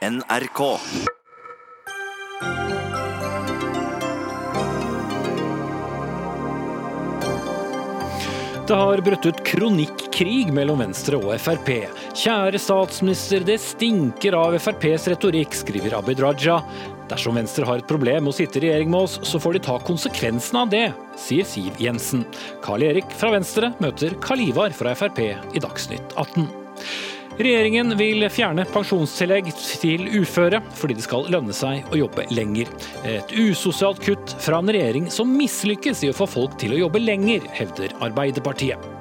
NRK. Det har brutt ut kronikkrig mellom Venstre og Frp. Kjære statsminister, det stinker av FrPs retorikk, skriver Abid Raja. Dersom Venstre har et problem med å sitte i regjering med oss, så får de ta konsekvensen av det, sier Siv Jensen. Carl Erik fra Venstre møter Karl Ivar fra Frp i Dagsnytt 18. Regjeringen vil fjerne pensjonstillegg til uføre fordi det skal lønne seg å jobbe lenger. Et usosialt kutt fra en regjering som mislykkes i å få folk til å jobbe lenger, hevder Arbeiderpartiet.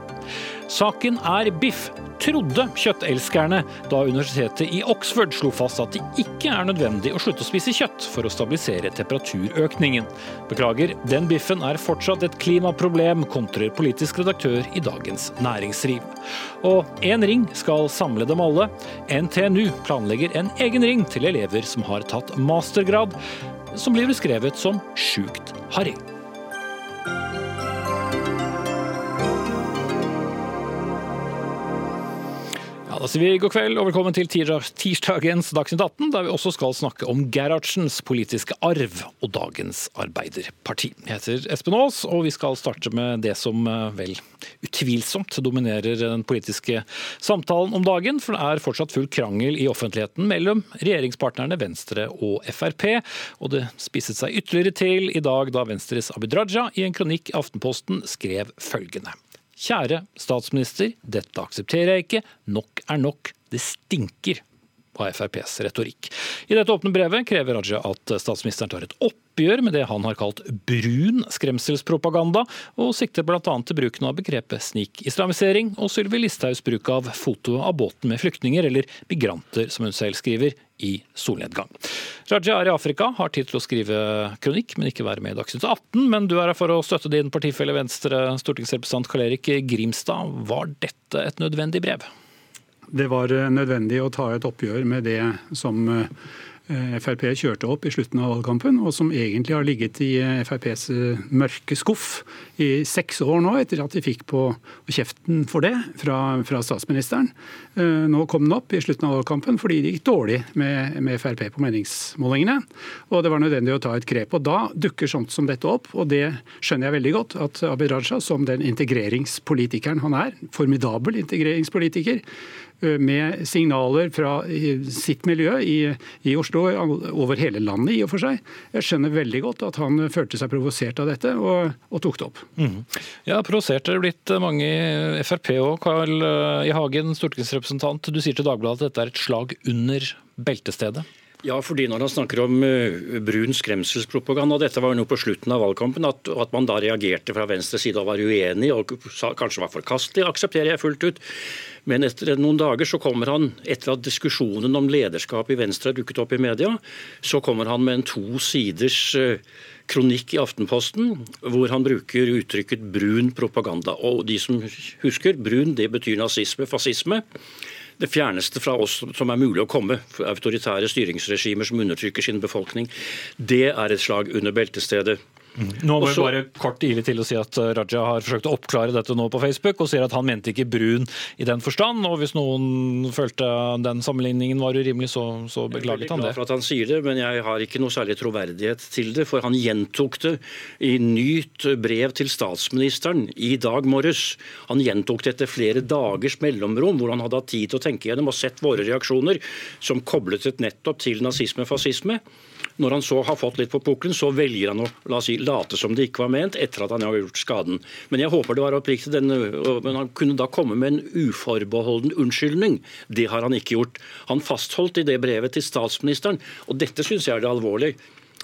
Saken er biff, trodde kjøttelskerne da universitetet i Oxford slo fast at det ikke er nødvendig å slutte å spise kjøtt for å stabilisere temperaturøkningen. Beklager, den biffen er fortsatt et klimaproblem, kontrer politisk redaktør i Dagens Næringsliv. Og én ring skal samle dem alle. NTNU planlegger en egen ring til elever som har tatt mastergrad, som blir beskrevet som sjukt harry. Da sier vi god kveld og velkommen til tirsdagens Dagsnytt 18, der vi også skal snakke om Gerhardsens politiske arv og dagens Arbeiderparti. Jeg heter Espen Aas, og vi skal starte med det som eh, vel utvilsomt dominerer den politiske samtalen om dagen, for det er fortsatt full krangel i offentligheten mellom regjeringspartnerne Venstre og Frp, og det spisset seg ytterligere til i dag da Venstres Abid Raja i en kronikk i Aftenposten skrev følgende. Kjære statsminister, dette aksepterer jeg ikke. Nok er nok. Det stinker av FrPs retorikk. I dette åpne brevet krever Raja at statsministeren tar et oppgjør med det han har kalt brun skremselspropaganda, og sikter bl.a. til bruken av begrepet snikislamisering og Sylvi Listhaugs bruk av foto av båten med flyktninger, eller migranter, som hun selv skriver, i solnedgang. Raja er i Afrika, har tid til å skrive kronikk, men ikke være med i Dagsnytt 18. Men du er her for å støtte din partifelle Venstre, stortingsrepresentant Karl Erik Grimstad. Var dette et nødvendig brev? Det var eh, nødvendig å ta et oppgjør med det som eh, Frp kjørte opp i slutten av valgkampen, og som egentlig har ligget i eh, FrPs mørke skuff i seks år nå, etter at de fikk på kjeften for det fra, fra statsministeren. Nå kom den opp i slutten av valgkampen fordi det gikk dårlig med, med Frp på meningsmålingene. Og det var nødvendig å ta et grep. Og da dukker sånt som dette opp, og det skjønner jeg veldig godt at Abid Raja, som den integreringspolitikeren han er, formidabel integreringspolitiker, med signaler fra sitt miljø i, i, Oslo, over hele landet i og for seg. Jeg skjønner veldig godt at han følte seg provosert av dette, og, og tok det opp. Mm. Ja, Provosert er det blitt mange i Frp òg. Carl I. Hagen, stortingsrepresentant. Du sier til Dagbladet at dette er et slag under beltestedet? Ja, fordi når han snakker om brun skremselspropaganda, og dette var jo noe på slutten av valgkampen, at, at man da reagerte fra venstre side og var uenig og sa, kanskje var forkastelig, aksepterer jeg fullt ut. Men etter noen dager så kommer han, etter at diskusjonen om lederskap i Venstre har dukket opp i media, så kommer han med en to siders kronikk i Aftenposten hvor han bruker uttrykket brun propaganda. Og de som husker, brun det betyr nazisme, fascisme det fjerneste fra oss som er mulig å komme, autoritære styringsregimer som undertrykker sin befolkning, det er et slag under beltestedet. Nå må vi bare kort ile til å si at uh, Raja har forsøkt å oppklare dette nå på Facebook, og sier at han mente ikke brun i den forstand. og Hvis noen følte den sammenligningen var urimelig, så, så beklaget han det. Jeg er veldig glad for at han sier det, men jeg har ikke noe særlig troverdighet til det. For han gjentok det i nytt brev til statsministeren i dag morges. Han gjentok det etter flere dagers mellomrom, hvor han hadde hatt tid til å tenke gjennom og sett våre reaksjoner, som koblet et nettopp til nazisme-fascisme. Når han så har fått litt på pukkelen, så velger han å la oss si, late som det ikke var ment, etter at han har gjort skaden. Men jeg håper det var oppriktig. men han kunne da komme med en uforbeholden unnskyldning. Det har han ikke gjort. Han fastholdt i det brevet til statsministeren, og dette syns jeg er det alvorlige.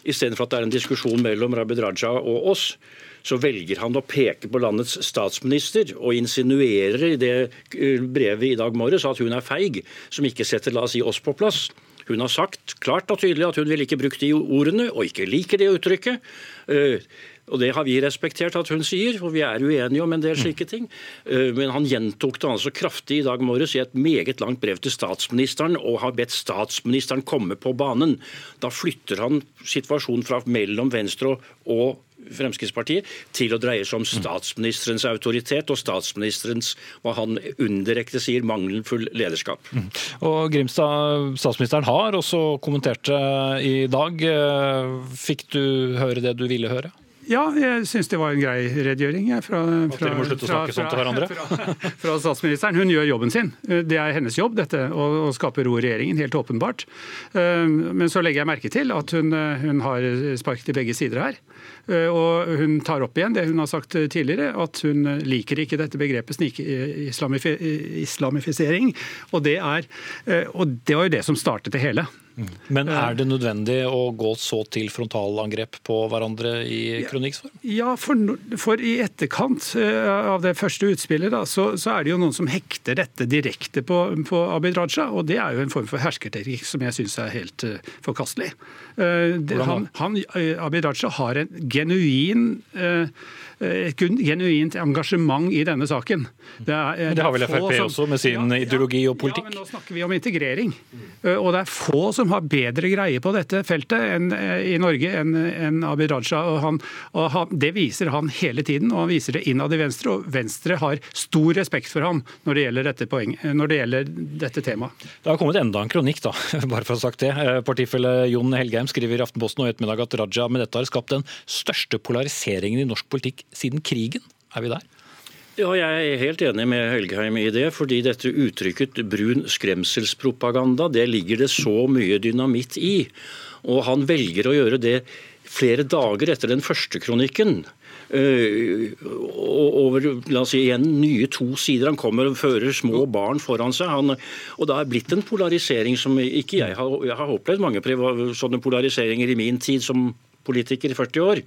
Istedenfor at det er en diskusjon mellom Rabid Raja og oss, så velger han å peke på landets statsminister og insinuerer i det brevet i dag morges at hun er feig, som ikke setter la oss si, oss på plass. Hun har sagt klart og tydelig at hun vil ikke bruke de ordene, og ikke liker det uttrykket. Og Det har vi respektert at hun sier, for vi er uenige om en del slike ting. Men han gjentok det altså kraftig i dag morges i et meget langt brev til statsministeren og har bedt statsministeren komme på banen. Da flytter han situasjonen fra mellom Venstre og Fremskrittspartiet til å dreie seg om statsministerens autoritet og statsministerens, hva han indirekte sier, mangelfull lederskap. Mm. Og Grimstad, statsministeren har også kommentert det i dag. Fikk du høre det du ville høre? Ja, jeg syns det var en grei redegjøring fra, fra, fra, fra, fra, statsministeren. Hun gjør jobben sin. Det er hennes jobb, dette, å, å skape ro i regjeringen. Helt åpenbart. Eh, men så legger jeg merke til at hun, hun har sparket i begge sider her. Eh, og hun tar opp igjen det hun har sagt tidligere, at hun liker ikke dette begrepet snikislamifisering. Og det, er, eh, og det var jo det som startet det hele. Men er det nødvendig å gå så til frontalangrep på hverandre i kronikksform? Ja, for, for, i etterkant eh, av det første utspillet da, så, så, er det jo noen som hekter dette direkte på, på Abid Raja. Og det er jo en form for herskerteknikk som jeg syns er helt uh, forkastelig. Det, han, han, Abid Raja har en genuin Eh, et genuint engasjement i denne saken. Det, er, det har vel Frp som, også, med sin ja, ideologi og politikk? Ja, men nå snakker vi om integrering. Eh, og det er få som har bedre greie på dette feltet enn, eh, i Norge enn en Abid Raja. Og han, og han, det viser han hele tiden, og han viser det innad i Venstre. Og Venstre har stor respekt for ham når det gjelder dette, poeng, når det gjelder dette temaet. Det har kommet enda en kronikk, da, bare for å ha sagt det. Partifelle Jon Helgheim skriver i Aftenposten og i ettermiddag at Raja med dette har skapt den største polariseringen i norsk politikk siden krigen. Er vi der? Ja, Jeg er helt enig med Helgheim i det. fordi dette uttrykket brun skremselspropaganda, det ligger det så mye dynamitt i. Og han velger å gjøre det flere dager etter den første kronikken. Uh, over la oss si, igjen nye to sider. Han kommer og fører små barn foran seg. Han, og Det er blitt en polarisering som ikke jeg har, jeg har opplevd mange sånne polariseringer i min tid som politiker i 40 år.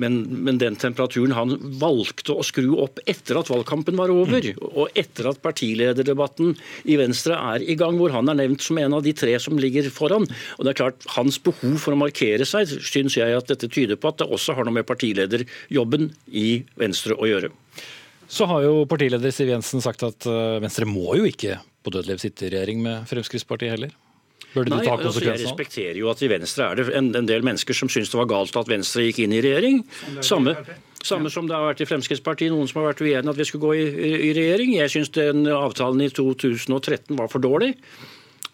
Men, men, den temperaturen han valgte å skru opp etter at valgkampen var over, og etter at partilederdebatten i Venstre er i gang, hvor han er nevnt som en av de tre som ligger foran. Og det er klart, Hans behov for å markere seg syns jeg at dette tyder på at det også har noe med partilederjobben i Venstre å gjøre. Så har jo partileder Siv Jensen sagt at eh, Venstre må jo ikke på dødlev sitte i regjering med Fremskrittspartiet heller? Burde Nei, altså jeg respekterer jo at i Venstre er det en, en, del mennesker som syns det var galt at Venstre gikk inn i regjering. Samme, samme som det har vært i Fremskrittspartiet, noen som har vært uenige at vi skulle gå i, i regjering. Jeg syns den avtalen i 2013 var for dårlig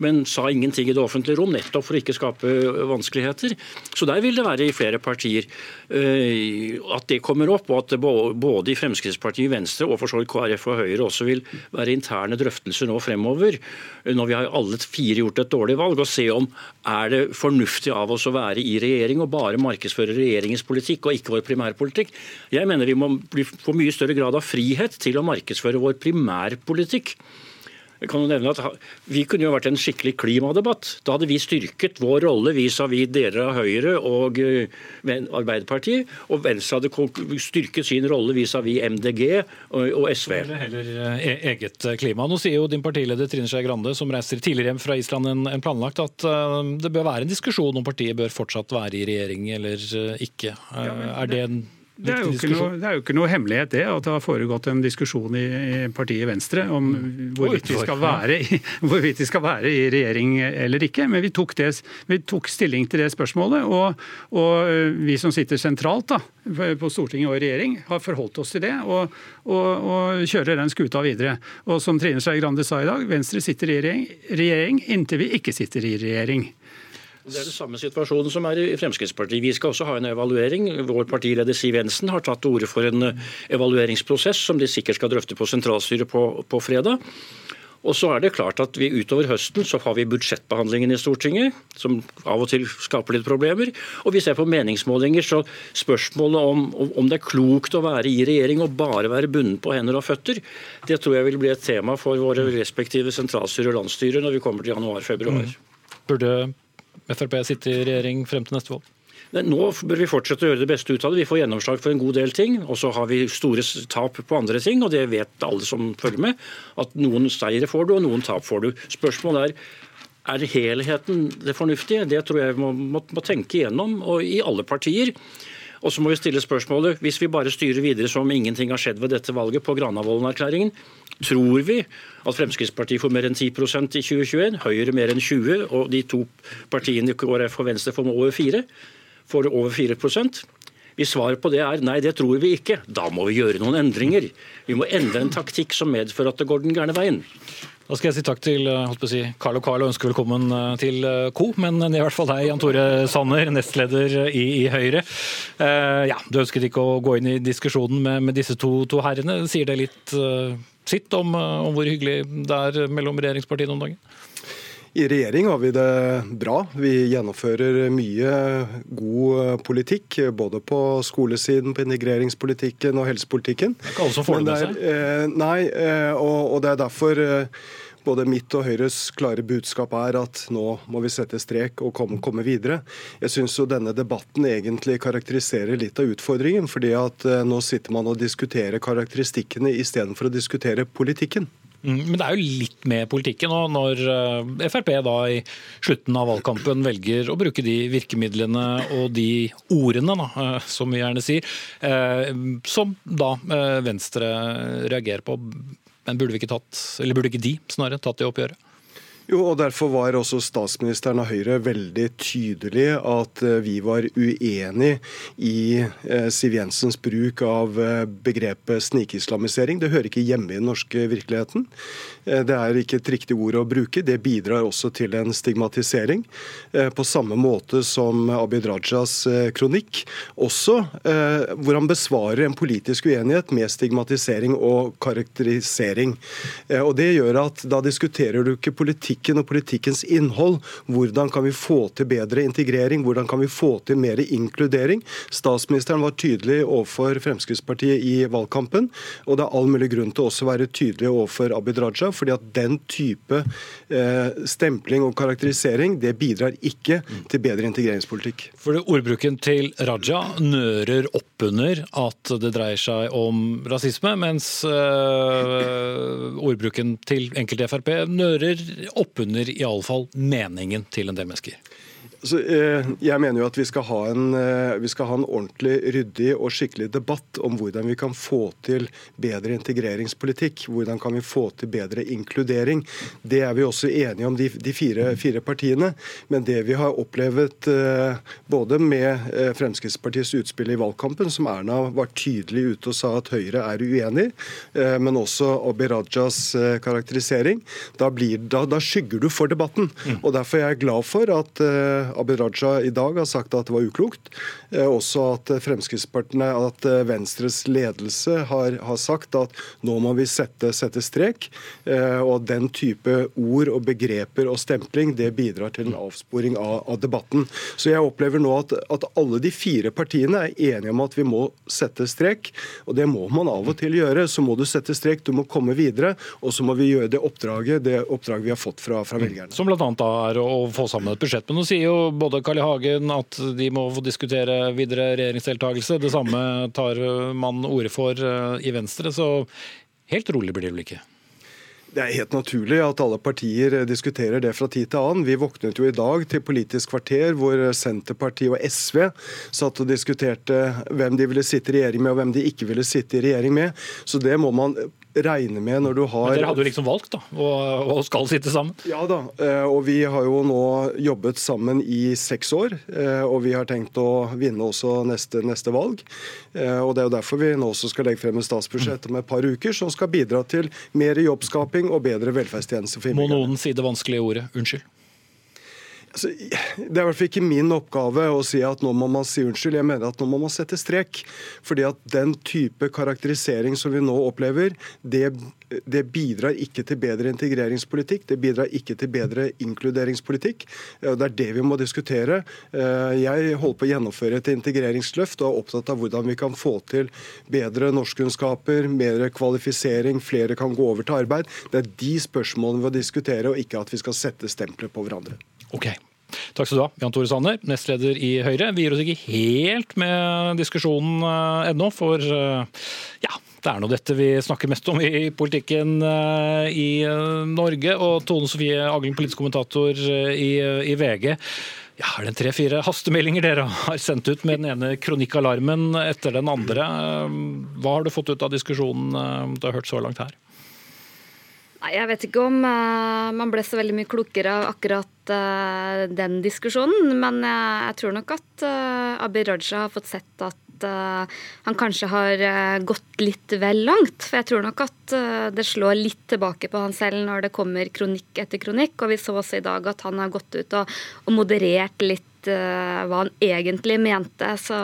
men sa ingenting i det offentlige rom, nettopp for å ikke skape vanskeligheter. Så der vil det være i flere partier eh, at det kommer opp, og at både i Fremskrittspartiet, Venstre og for så vidt KrF og Høyre også vil være interne drøftelser nå fremover, når vi har alle fire gjort et dårlig valg, og se om er det fornuftig av oss å være i regjering og bare markedsføre regjeringens politikk og ikke vår primærpolitikk. Jeg mener vi må få mye større grad av frihet til å markedsføre vår primærpolitikk. Jeg kan jo nevne at Vi kunne jo vært en skikkelig klimadebatt. Da hadde vi styrket vår rolle vis-à-vis deler av Høyre og eh, Arbeiderpartiet. Og Venstre hadde styrket sin rolle vis-à-vis MDG og SV. Eller heller eh, e-, eget klima. Nå sier jo din partileder Trine Skei Grande, som reiser tidligere hjem fra Island enn planlagt, at eh, det bør være en diskusjon om partiet bør fortsatt være i regjering eller ikke. Er det en det er, noe, det er, jo ikke noe hemmelighet det, at det har foregått en diskusjon i, i partiet Venstre om hvorvidt vi, være, hvorvidt vi, skal være, i regjering eller ikke. Men vi tok, det, vi tok stilling til det spørsmålet. Og, og, vi som sitter sentralt da, på Stortinget og i regjering, har forholdt oss til det og, og, og kjører den skuta videre. Og som Trine Skei Grande sa i dag, Venstre sitter i regjering, regjering inntil vi ikke sitter i regjering. Det er det samme situasjonen som er i Fremskrittspartiet. Vi skal også ha en evaluering. Vår partileder Siv Jensen har tatt til orde for en eh, evalueringsprosess som de sikkert skal drøfte på sentralstyret på, på fredag. Og så er det klart at vi Utover høsten så har vi budsjettbehandlingen i Stortinget, som av og til skaper litt problemer. Og vi ser på meningsmålinger, så spørsmålet om, om det er klokt å være i regjering og bare være bundet på hender og føtter, det tror jeg vil bli et tema for våre respektive sentralstyrer og landsstyrer når vi kommer til januar-februar. Mm. Burde Frp sitter i regjering frem til neste valg? Nå bør vi fortsette å gjøre det beste ut av det. Vi får gjennomslag for en god del ting. Og så har vi store tap på andre ting, og det vet alle som følger med. At noen seire får du, og noen tap får du. Spørsmålet er er helheten det fornuftige? Det tror jeg vi må, må, må tenke igjennom, og i alle partier. Og så må vi stille spørsmålet, hvis vi bare styrer videre som ingenting har skjedd ved dette valget på Granavolden-erklæringen, tror vi at Fremskrittspartiet får mer enn 10% i 2021, Høyre mer enn 20 og de to partiene KrF og Venstre får over 4 får over 4 Hvis svaret på det er nei, det tror vi ikke, da må vi gjøre noen endringer. Vi må endre en taktikk som medfører at det går den gærne veien. Da skal jeg si takk til si, Carl og Carl og ønske velkommen til Co. Men i hvert fall deg, Jan Tore Sanner, nestleder i, i Høyre. Uh, ja, Du ønsket ikke å gå inn i diskusjonen med, med disse to, to, herrene. Sier det litt uh, sitt om, om, hvor hyggelig det er mellom regjeringspartiene om dagen? I regjering har vi det bra. Vi gjennomfører mye god politikk. Både på skolesiden, på integreringspolitikken og helsepolitikken. Det er ikke alle som får det med seg? Eh, nei, eh, og, og, det er derfor eh, både mitt og Høyres klare budskap er at nå må vi sette strek og komme, komme videre. Jeg syns denne debatten egentlig karakteriserer litt av utfordringen. fordi at nå sitter man og diskuterer karakteristikkene istedenfor å diskutere politikken. Mm, men det er jo litt med politikken nå, når eh, Frp da i slutten av valgkampen velger å bruke de virkemidlene og de ordene, da, eh, som vi gjerne sier, eh, som da Venstre reagerer på. Men burde, vi ikke tatt, eller burde ikke de snarere tatt det oppgjøret? Jo, og Derfor var også statsministeren av Høyre veldig tydelig at eh, vi var uenig i eh, Siv Jensens bruk av eh, begrepet snikislamisering. Det hører ikke hjemme i den norske virkeligheten. Det er ikke et riktig ord å bruke. Det bidrar også til en stigmatisering. På samme måte som Abid Rajas kronikk, også hvor han besvarer en politisk uenighet med stigmatisering og karakterisering. Og Det gjør at da diskuterer du ikke politikk politikken og politikkens innhold. Hvordan kan vi få til bedre integrering? Hvordan kan vi få til mer inkludering? Statsministeren var tydelig overfor Fremskrittspartiet i valgkampen, og det er all mulig grunn til også å være tydelig overfor Abid Raja, fordi at den type eh, stempling og karakterisering det bidrar ikke til bedre integreringspolitikk. For Ordbruken til Raja nører oppunder at det dreier seg om rasisme, mens øh, ordbruken til enkelte Frp nører opp oppunder iallfall meningen til en del mennesker. Så, eh, jeg mener jo at vi skal, en, eh, vi skal, ha en, ordentlig, ryddig og skikkelig debatt om hvordan vi kan få til bedre integreringspolitikk. Hvordan kan vi få til bedre inkludering. Det er vi også enige om, de, de fire, fire, partiene. Men det vi har opplevd eh, både med Fremskrittspartiets utspill i valgkampen, som Erna var tydelig ute og sa at Høyre er uenig, men også Abid Rajas karakterisering, da, blir, da, da, skygger du for debatten. Mm. Og Derfor er jeg glad for at Abid Raja i dag har sagt at det var uklokt. Eh, også at Fremskrittspartiet, at eh, Venstres ledelse har, har, sagt at nå må vi sette, sette strek. Og og den type ord og begreper og stempling det bidrar til en avsporing av, av debatten. Så jeg opplever nå at, at, alle de fire partiene er enige om at vi må sette strek. Og det må man av og til gjøre. Så må du sette strek, du må komme videre. Og så må vi gjøre det oppdraget, det oppdraget vi har fått fra, fra velgerne. Som bl.a. er å få sammen et budsjett. Men nå sier jo både Carl I. Hagen at de må få diskutere videre regjeringsdeltakelse. Det samme tar man ordet for eh, i Venstre, så helt rolig blir det vel ikke? Det er helt naturlig at alle partier diskuterer det fra tid til annen. Vi våknet jo i dag til Politisk kvarter hvor Senterpartiet og SV satt og diskuterte hvem de ville sitte i regjering med og hvem de ikke ville sitte i regjering med. Så det må man regne med når du har Men Dere hadde jo liksom valgt, da, og, og, skal sitte sammen? Ja da, eh, og vi har jo nå jobbet sammen i seks år. Eh, og vi har tenkt å vinne også neste, neste valg. Eh, og Det er jo derfor vi nå også skal legge frem en statsbudsjett om et par uker som skal bidra til mer jobbskaping og bedre velferdstjenester for innbyggerne. Må noen si det vanskelige ordet unnskyld? Altså, det er i hvert fall ikke min oppgave å si at nå må man si unnskyld. Jeg mener at nå må man sette strek. Fordi at den type karakterisering som vi nå opplever, det, det bidrar ikke til bedre integreringspolitikk. Det bidrar ikke til bedre inkluderingspolitikk. Det er det vi må diskutere. Eh, jeg holder på å gjennomføre et integreringsløft og er opptatt av hvordan vi kan få til bedre norskkunnskaper, mer kvalifisering, flere kan gå over til arbeid. Det er de spørsmålene vi må diskutere, og ikke at vi skal sette stempler på hverandre. Ok. Takk skal du ha, Jan Tore Sanner, nestleder i Høyre. Vi gir oss ikke helt med diskusjonen uh, ennå, for uh, ja, det er nå dette vi snakker mest om i politikken uh, i Norge. Og Tone Sofie Aglen, politisk kommentator i, i VG. Ja, er det tre-fire hastemeldinger dere har sendt ut med den ene kronikkalarmen etter den andre? Hva har du fått ut av diskusjonen du har hørt så langt her? Nei, Jeg vet ikke om uh, man ble så veldig mye klokere av akkurat uh, den diskusjonen. Men jeg, jeg tror nok at uh, Abid Raja har fått sett at han kanskje har gått litt vel langt. For jeg tror nok at det slår litt tilbake på han selv når det kommer kronikk etter kronikk. Og vi så også i dag at han har gått ut og, og moderert litt hva han egentlig mente. Så,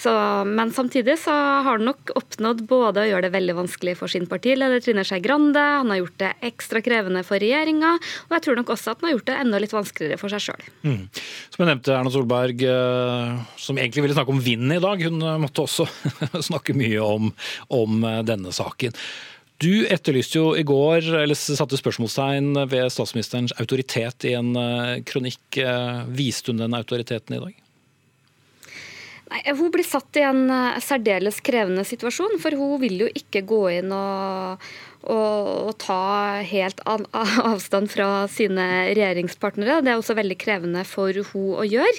så, men samtidig så har han nok oppnådd både å gjøre det veldig vanskelig for sin partileder Trine Skei Grande, han har gjort det ekstra krevende for regjeringa, og jeg tror nok også at han har gjort det enda litt vanskeligere for seg sjøl. Mm. Som jeg nevnte, Erna Solberg, uh, som egentlig ville snakke om vinden i dag, hun uh, måtte også snakke mye om, om denne saken. Du etterlyste jo i går, eller satte spørsmålstegn ved statsministerens autoritet i en eh, kronikk. Eh, viste hun den autoriteten i dag? Nei, Hun blir satt i en eh, særdeles krevende situasjon, for hun vil jo ikke gå inn og å, ta helt avstand fra sine regjeringspartnere. Det er også veldig krevende for hun å gjøre.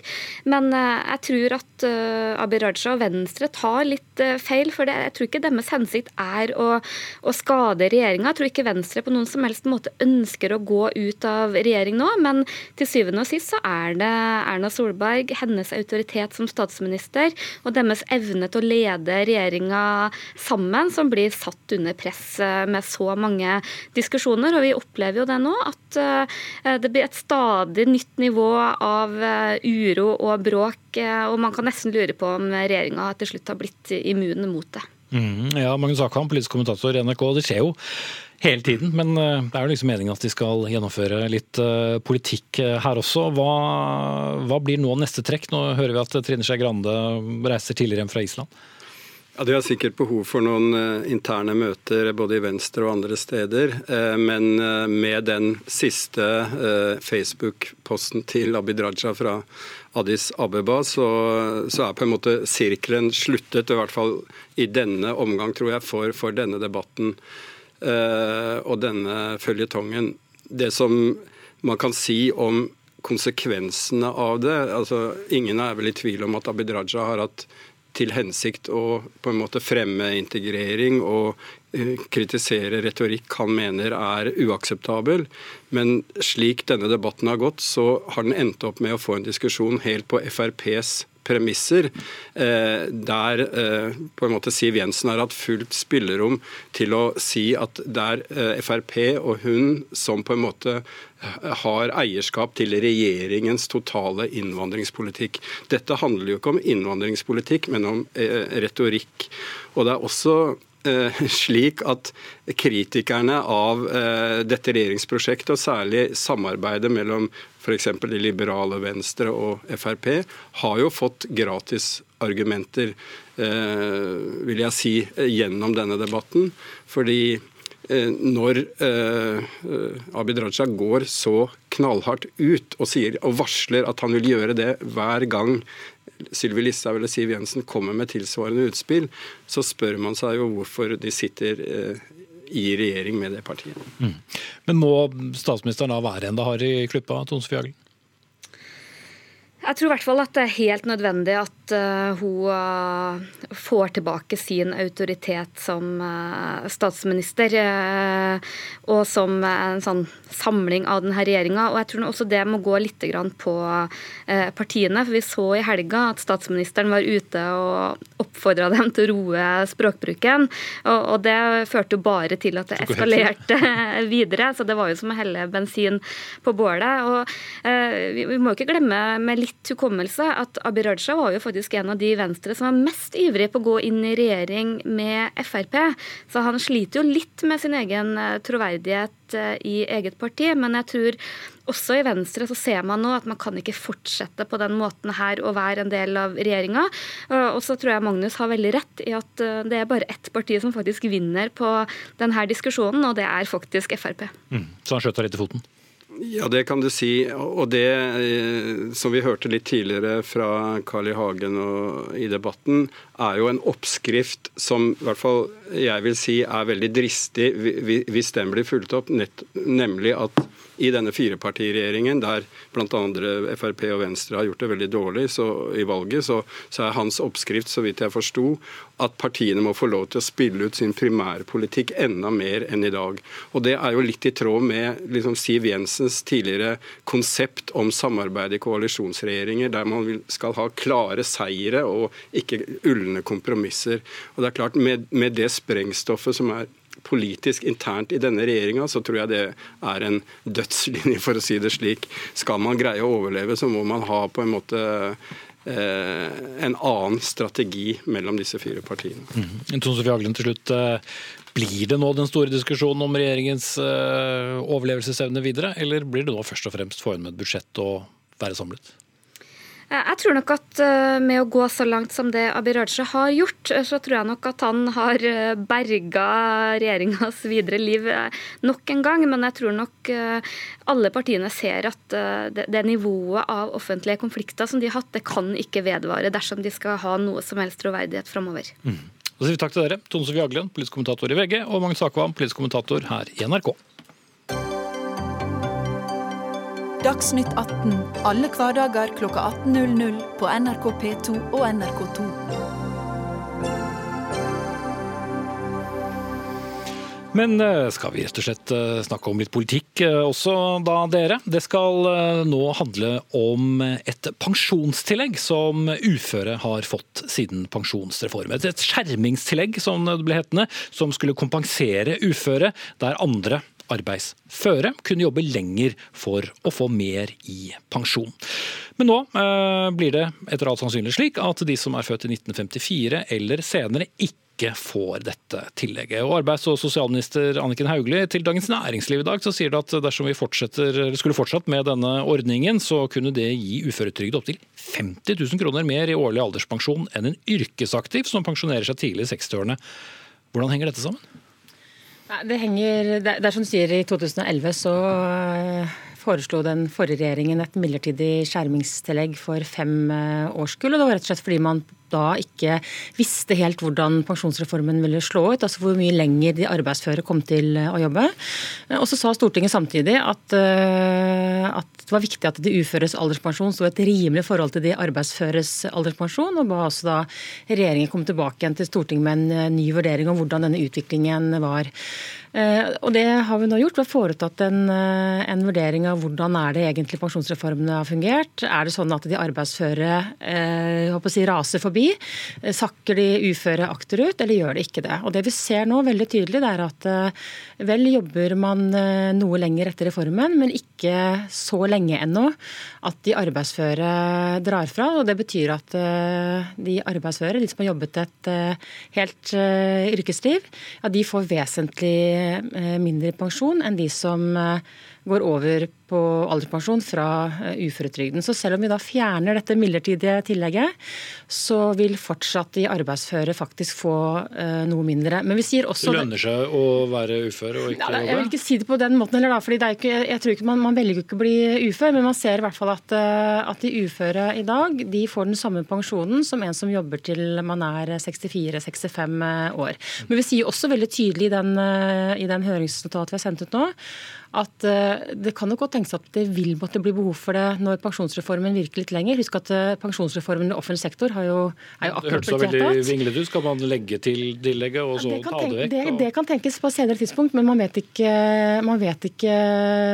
Men eh, jeg tror at uh, Abid Raja og Venstre tar litt uh, feil. For det, jeg tror ikke deres hensikt er å, å skade regjeringa. Jeg tror ikke Venstre på noen som helst måte ønsker å gå ut av regjering nå. Men til syvende og sist så er det Erna Solberg, hennes autoritet som statsminister og deres evne til å lede regjeringa sammen som blir satt under press med så mange diskusjoner. Og vi opplever jo det nå, at eh, det blir et stadig nytt nivå av eh, uro og bråk. Eh, og man kan nesten lure på om regjeringa til slutt har blitt immune mot det. Mm, ja, Magnus Akvam, politisk kommentator i NRK. Det skjer jo hele tiden, men det er jo liksom meningen at de skal gjennomføre litt politikk her også. Hva, hva blir nå neste trekk? Nå hører vi at Trine Skei Grande reiser tidligere hjem fra Island. Ja, De har sikkert behov for noen uh, interne møter både i Venstre og andre steder. Uh, men uh, med den siste Facebook-posten til Abid Raja fra Addis Abeba, så, så, er på en måte sirkelen sluttet. I hvert fall i denne omgang, tror jeg, for, for denne debatten og denne føljetongen. Det som man kan si om konsekvensene av det altså Ingen er vel i tvil om at Abid Raja har hatt til hensikt å på en måte fremme integrering og eh, kritisere retorikk han mener er uakseptabel. Men slik denne debatten har gått, så har den endt opp med å få en diskusjon helt på FrPs premisser, eh, der eh, på en måte Siv Jensen har hatt fullt spillerom til å si at det er Frp og hun som på en måte har eierskap til regjeringens totale innvandringspolitikk. Dette handler jo ikke om innvandringspolitikk, men om eh, retorikk. Og det er også eh, slik at kritikerne av eh, dette regjeringsprosjektet, og særlig samarbeidet mellom f.eks. de liberale Venstre og Frp, har jo fått gratisargumenter, vil jeg si, gjennom denne debatten. Fordi Eh, når eh, Abid Raja går så knallhardt ut og, sier, og varsler at han vil gjøre det hver gang Sylvi Listhaug eller Siv Jensen kommer med tilsvarende utspill, så spør man seg jo hvorfor de sitter eh, i regjering med det partiet. Mm. Men må statsministeren da være enda hard i klippa, Tone Sofie? Jeg tror i hvert fall at det er helt nødvendig at uh, hun uh, får tilbake sin autoritet som uh, statsminister. og som en sånn samling av denne regjeringa. Og jeg tror også det må gå litt på partiene. For vi så i helga at statsministeren var ute og oppfordra dem til å roe språkbruken. Og, det førte jo bare til at det eskalerte videre. Så det var jo som å helle bensin på bålet. Og vi, vi må jo ikke glemme med litt hukommelse at Abid Raja var jo faktisk en av de Venstre som var mest ivrig på å gå inn i regjering med Frp. Så han sliter jo litt med sin egen eh, troverdighet eh, i eget parti. Men jeg tror også i Venstre så ser man nå at man kan ikke fortsette på den måten her å være en del av regjeringa. Og så tror jeg Magnus har veldig rett i at eh, det er bare ett parti som faktisk vinner på denne diskusjonen, og det er faktisk Frp. Mm. Så han skjøt litt i foten? Ja, det kan du si. Og det eh, som vi hørte litt tidligere fra Carl I. Hagen i debatten, er jo en oppskrift som i hvert fall jeg vil si er veldig dristig hvis den blir fulgt opp, nemlig at i denne firepartiregjeringen, der bl.a. Frp og Venstre har gjort det veldig dårlig så, i valget, så, så, er hans oppskrift, så vidt jeg forsto, at partiene må få lov til å spille ut sin primærpolitikk enda mer enn i dag. Og Det er jo litt i tråd med liksom, Siv Jensens tidligere konsept om samarbeid i koalisjonsregjeringer, der man skal ha klare seire og ikke ulne kompromisser. Og det er klart, Med, med det sprengstoffet som er politisk internt i denne regjeringa, så tror jeg det er en dødslinje, for å si det slik. Skal man greie å overleve, så må man ha på en måte eh, en annen strategi mellom disse fire partiene. Mm. Tone Sofie Aglen, til slutt. Eh, blir det nå den store diskusjonen om regjeringens eh, overlevelsesevne videre, eller blir det nå først og fremst få inn med et budsjett og være samlet? Eh, jeg tror nok at eh, med å gå så langt som det Abid Raja har gjort, eh, så tror jeg nok at han har berga regjeringas videre liv nok en gang. Men jeg tror nok alle partiene ser at det nivået av offentlige konflikter som de har hatt, det kan ikke vedvare dersom de skal ha noe som helst troverdighet framover. Mm. Så sier vi takk til dere, Tone Sofie Aglen, politisk kommentator i VG, og Magnus Akvam, politisk kommentator her i NRK. Dagsnytt 18 alle hverdager kl 18.00 på NRK P2 og NRK2. Men eh, skal vi rett og slett eh, snakke om litt politikk eh, også, da, dere? Det skal nå handle om et pensjonstillegg som uføre har fått siden pensjonsreformen. Et skjermingstillegg, som det ble hetende, som skulle kompensere uføre der andre arbeidsføre kunne jobbe lenger for å få mer i pensjon. Men nå eh, blir det etter alt sannsynlig slik at de som er født i 1954 eller senere, ikke får dette tillegget. Og Arbeids- og sosialminister Anniken Hauglie til Dagens Næringsliv i dag så sier det at dersom vi skulle fortsatt med denne ordningen, så kunne det gi uføretrygd opptil 50 000 kroner mer i årlig alderspensjon enn en yrkesaktiv som pensjonerer seg tidlig i 60-årene. Hvordan henger dette sammen? Det henger, det er som du sier, I 2011 så eh, foreslo den forrige regjeringen et midlertidig skjermingstillegg for fem eh, årskull. og Det var rett og slett fordi man da ikke visste helt hvordan pensjonsreformen ville slå ut. altså Hvor mye lenger de arbeidsføre kom til å jobbe. Og så sa Stortinget samtidig at, eh, at det var viktig at de uføres alderspensjon sto et rimelig forhold til de arbeidsføres alderspensjon, og ba også da regjeringen komme tilbake igjen til Stortinget med en ny vurdering om hvordan denne utviklingen var. Eh, og Det har vi nå gjort. Vi har foretatt en, eh, en, vurdering av hvordan er det egentlig pensjonsreformene har fungert. Er det sånn at de arbeidsføre eh, si, raser forbi? Eh, sakker de uføre akterut, eller gjør de ikke det? Og Det vi ser nå veldig tydelig, det er at eh, vel jobber man eh, noe lenger etter reformen, men ikke så lenge ennå at de arbeidsføre drar fra. og Det betyr at de arbeidsføre, de som har jobbet et helt yrkesliv, ja, de får vesentlig mindre pensjon enn de som går over på alderspensjon fra eh, uføretrygden. Så selv om vi da fjerner dette midlertidige tillegget, så vil fortsatt de arbeidsføre faktisk få uh, noe mindre. Men vi sier også Det lønner seg å være ufør og ikke jobbe? Jeg vil ikke si det på den måten heller, da. fordi det ikke, jeg tror ikke man, man velger ikke å bli ufør, men man ser i hvert fall at, uh, at de uføre i dag de får den samme pensjonen som en som jobber til man er 64-65 år. Men vi sier også veldig tydelig i den, i den høringsnotatet vi har sendt ut nå, at det kan nok godt tenkes at det vil måtte bli behov for det når pensjonsreformen virker litt lenger. Husk at eh, pensjonsreformen i offentlig sektor har jo, er jo akkurat blitt vedtatt. Det hørtes veldig vinglete ut. Skal man legge til tillegget og så ta det vekk? Det, det, kan tenkes på et senere tidspunkt, men man vet ikke, man vet ikke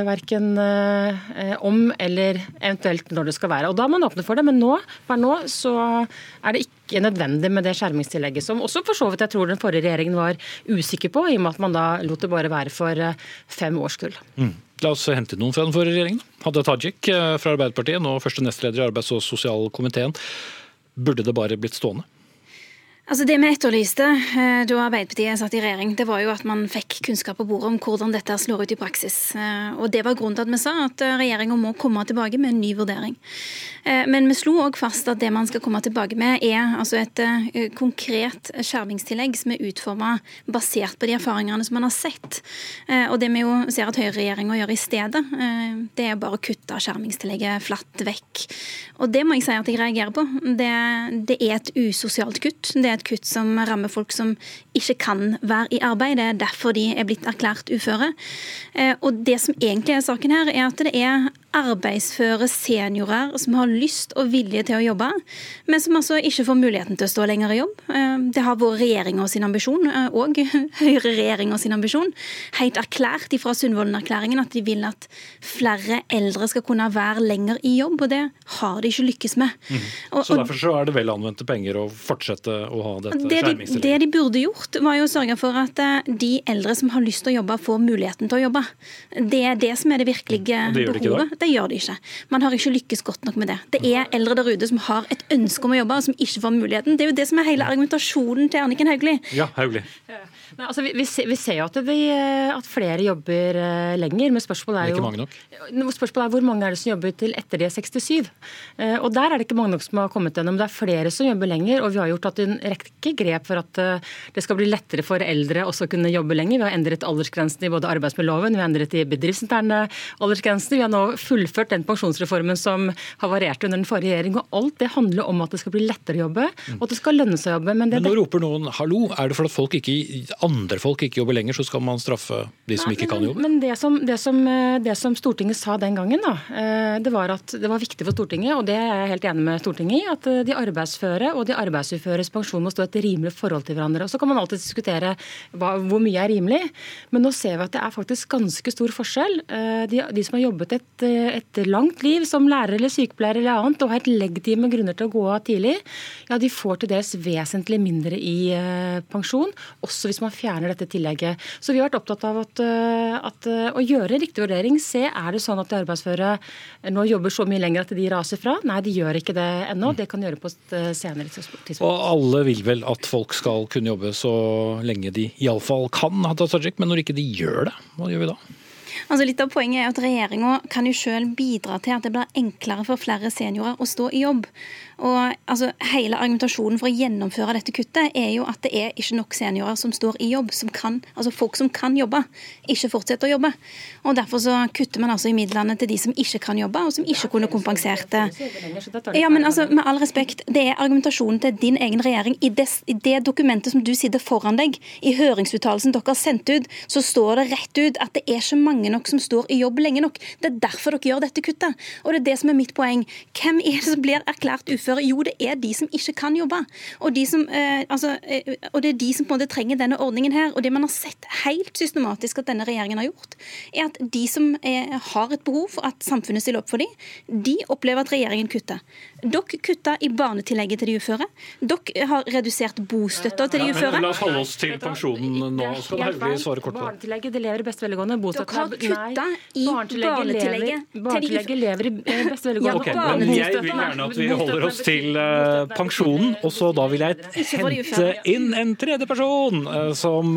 verken eh, om eller eventuelt når det skal være. Og Da har man åpnet for det, men nå, per nå så er det ikke nødvendig med det skjermingstillegget, som også for så vidt jeg tror den forrige regjeringen var usikker på, i og med at man da lot det bare være for eh, fem årskull. Mm. La oss hente noen fra den forrige regjeringen. Hadia Tajik eh, fra Arbeiderpartiet, nå første nestleder i arbeids- og sosialkomiteen. Burde det bare blitt stående? Altså Det vi etterlyste eh, da Arbeiderpartiet satt i regjering, det var jo at man fikk kunnskap på bordet om hvordan dette slår ut i praksis. Eh, og Det var grunnen til at vi sa at eh, regjeringa må komme tilbake med en ny vurdering. Men vi slo òg fast at det man skal komme tilbake med, er altså et konkret skjermingstillegg som er utforma basert på de erfaringene som man har sett. Og det vi jo ser at høyreregjeringa gjør i stedet, det er bare å kutte skjermingstillegget flatt vekk. Og det må jeg si at jeg reagerer på. Det, det er et usosialt kutt. Det er et eit kutt som rammer folk som ikke kan være i arbeid. Det er derfor de er blitt erklært uføre. Eh, og det som egentlig er saken her, er at det er arbeidsføre seniorer som har lyst og vilje til å jobbe, men som altså ikke får muligheten til å stå lenger i jobb. Eh, det har vært regjeringa sin ambisjon, og høyreregjeringa sin ambisjon, helt erklært fra Sundvolden-erklæringen at de vil at flere eldre skal kunne være lenger i jobb, og det har de ikke lykkes med. Mm. Og, så derfor så er det vel anvendte penger å fortsette å ha dette det de, det de burde gjort, var jo å sørge for at eh, de eldre som har lyst til å jobbe, får muligheten til å jobbe. Det er det som er det virkelige det behovet. Det gjør de ikke. Man har ikke lykkes godt nok med det. Det er eldre der ute som har et ønske om å jobbe, og som ikke får muligheten. Det er jo det som er hele argumentasjonen til Anniken Hauglie. Ja, Hauglie. Nei, altså, vi, vi, ser, vi, ser, jo at, vi, at, flere jobber uh, lenger, men spørsmålet er jo Ikke mange nok. Spørsmålet er hvor mange er det som jobber til etter de er 67. Uh, og Der er det ikke mange nok som har kommet gjennom. Det er flere som jobber lenger, og vi har gjort at en rekke grep for at uh, det skal bli lettere for eldre også å kunne jobbe lenger. Vi har endret aldersgrensen i både arbeidsmiljøloven, vi har endret i bedriftsinterne aldersgrensene. Vi har nå fullført den pensjonsreformen som havarerte under den forrige regjering. og Alt det handler om at det skal bli lettere å jobbe, og at det skal lønne seg å jobbe. Men, det, men nå roper noen hallo, er det for at folk ikke andre folk ikke jobber lenger, så skal man straffe de som Nei, ikke kan jobbe? Men det som, det, som, det som, Stortinget sa den gangen, da, eh, det var at det var viktig for Stortinget, og det er jeg helt enig med Stortinget i, at eh, de arbeidsføre og de arbeidsuføres pensjon må stå et rimelig forhold til hverandre. Og Så kan man alltid diskutere hva, hvor mye er rimelig, men nå ser vi at det er faktisk ganske stor forskjell. Eh, de, de som har jobbet et, et langt liv som lærer eller sykepleier eller annet, og har helt legitime grunner til å gå av tidlig, ja, de får til dels vesentlig mindre i pensjon, også hvis man fjerner dette tillegget. Så vi har vært opptatt av at, eh, at, eh, å gjøre en riktig vurdering. Se, er det sånn at de arbeidsføre nå jobber så mye lenger at de raser fra? Nei, de gjør ikke det ennå. Det kan gjøre på et eh, senere tidspunkt. Og alle vil vel at folk skal kunne jobbe så lenge de iallfall kan, men når ikke de gjør det, hva gjør vi da? Altså litt av Poenget er at regjeringa kan jo selv bidra til at det blir enklere for flere seniorer å stå i jobb. Og altså, Hele argumentasjonen for å gjennomføre dette kuttet er jo at det er ikke nok seniorer som står i jobb, som kan, altså folk som kan jobbe, ikke fortsetter å jobbe. Og Derfor så kutter man altså i midlene til de som ikke kan jobbe, og som ikke kunne kompensert det. Ja, men altså, Med all respekt, det er argumentasjonen til din egen regjering. I det, i det dokumentet som du sitter foran deg, i høringsuttalelsen dere har sendt ut, så står det rett ut at det er ikke mange nok som står i jobb lenge nok. Det er derfor dere gjør dette kuttet. Og det er det som er mitt poeng. Hvem er det som blir erklært ufør? Uføre? Jo, det er de som ikke kan jobbe. Og, de som, eh, altså, eh, og det er de som på en måte trenger denne ordningen her. Og det man har sett helt systematisk at denne regjeringen har gjort, er at de som er, har et behov for at samfunnet stiller opp for dem, de opplever at regjeringen kutter. Dere kutta i barnetillegget til de uføre. Dere har redusert bostøtta til de uføre. Ja, la oss holde oss til pensjonen nå. Skal Hauglie svare kort på? Barnetillegget det lever i beste velgående. Dere har kutta i barnetillegget. Barnetillegget lever i beste velgående. Okay, men jeg vil gjerne at vi holder oss til uh, pensjonen. Og så da vil jeg hente inn en tredje person uh, som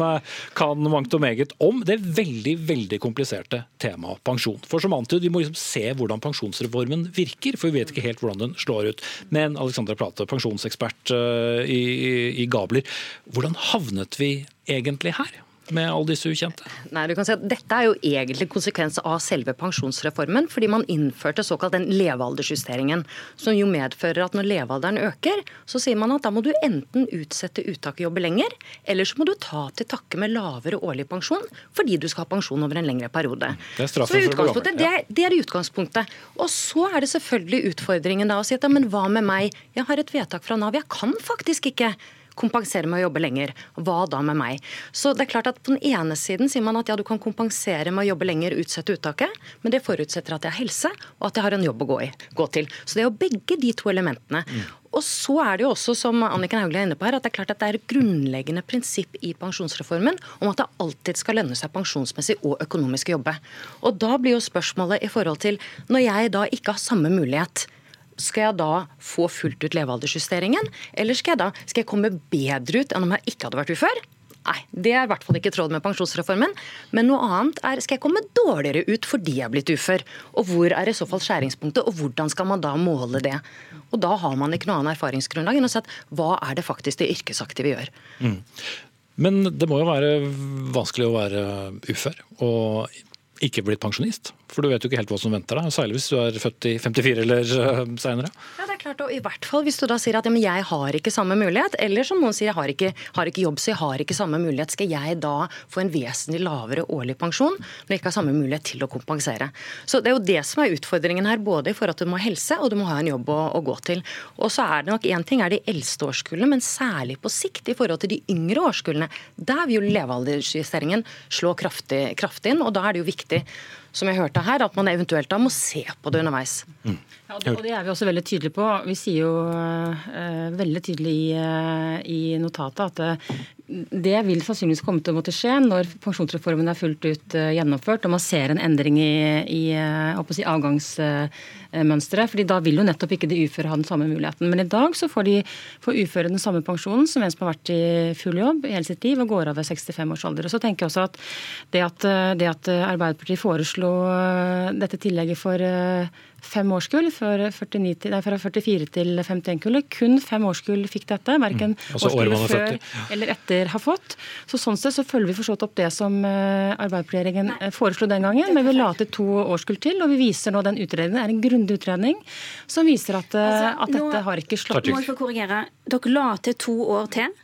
kan mangt og meget om det veldig, veldig kompliserte temaet pensjon. For som antydet, vi må liksom se hvordan pensjonsreformen virker, for vi vet ikke helt hvordan den slår ut. Men Alexandra Plate, pensjonsekspert i, i, i Gabler, hvordan havnet vi egentlig her? Med alle disse ukjente? Nei, du kan si at Dette er jo egentlig konsekvens av selve pensjonsreformen, fordi man innførte såkalt den levealdersjusteringen. Som jo medfører at når levealderen øker, så sier man at da må du enten utsette uttak og jobbe lenger, eller så må du ta til takke med lavere årlig pensjon fordi du skal ha pensjon over en lengre periode. Det er straffen for å det, det er utgangspunktet. Og så er det selvfølgelig utfordringen da å si at ja, men hva med meg? Jeg har et vedtak fra Nav. Jeg kan faktisk ikke kompensere med å jobbe lenger. Hva da med meg? Så det er klart at På den ene siden sier man at ja, du kan kompensere med å jobbe lenger, utsette uttaket, men det forutsetter at jeg har helse og at jeg har en jobb å gå, i, gå til. Så det er jo begge de to elementene. Mm. Og så er det jo også, som Anniken Hauglie er inne på her, at det er klart at det er et grunnleggende prinsipp i pensjonsreformen om at det alltid skal lønne seg pensjonsmessig og økonomisk å jobbe. Og da blir jo spørsmålet i forhold til når jeg da ikke har samme mulighet skal jeg da få fullt ut levealdersjusteringen, eller skal jeg da skal jeg komme bedre ut enn om jeg ikke hadde vært ufør? Nei, det er i hvert fall ikke i tråd med pensjonsreformen. Men noe annet er skal jeg komme dårligere ut fordi jeg er blitt ufør? Og hvor er i så fall skjæringspunktet, og hvordan skal man da måle det? Og da har man ikke noe annet erfaringsgrunnlag enn å si at hva er det faktisk det yrkesaktive gjør? Mm. Men det må jo være vanskelig å være ufør og ikke blitt pensjonist. For du vet jo ikke helt hva som venter deg, særlig hvis du er født i 54 eller senere. seinere. Ja, det er klart, og i hvert fall hvis du da sier at ja, jeg har ikke samme mulighet, eller som noen sier jeg har ikke, har ikke, jobb, så jeg har ikke samme mulighet. Skal jeg da få en vesentlig lavere årlig pensjon når jeg ikke har samme mulighet til å kompensere? Så Det er jo det som er utfordringen her, både i forhold til at du må ha helse og du må ha en jobb å, å gå til. Og så er det nok én ting er de eldste årskullene, men særlig på sikt i forhold til de yngre årskullene. Der vil jo levealdersjusteringen slå kraftig, kraftig inn, og da er det jo viktig som jeg hørte her, at man eventuelt da må se på det underveis. Mm. Ja, og det er vi også veldig tydelige på. Vi sier jo uh, veldig tydelig i, uh, i notatet at uh, det vil sannsynligvis komme til å måtte skje når pensjonsreformen er fullt ut gjennomført og man ser en endring i, i si, avgangsmønsteret. fordi Da vil jo nettopp ikke de uføre ha den samme muligheten. Men i dag så får de får uføre den samme pensjonen som en som har vært i full jobb i hele sitt liv og går av ved 65 års alder. Og så tenker jeg også at det at, det at Arbeiderpartiet foreslo dette tillegget for fem årskull, fra 44 til 51-kullet. Kun fem årskull fikk dette, verken mm. Altså årskullet før eller etter har fått. Så Sånn sett så følger vi forstått opp det som arbeiderpartiregjeringen eh, foreslo den gangen, men vi la til to årskull til, og vi viser nå den utredningen. Det er en grundig utredning som viser at, uh, altså, at dette nå, har ikke slått ut. Må jeg få korrigere. Dere la til to år til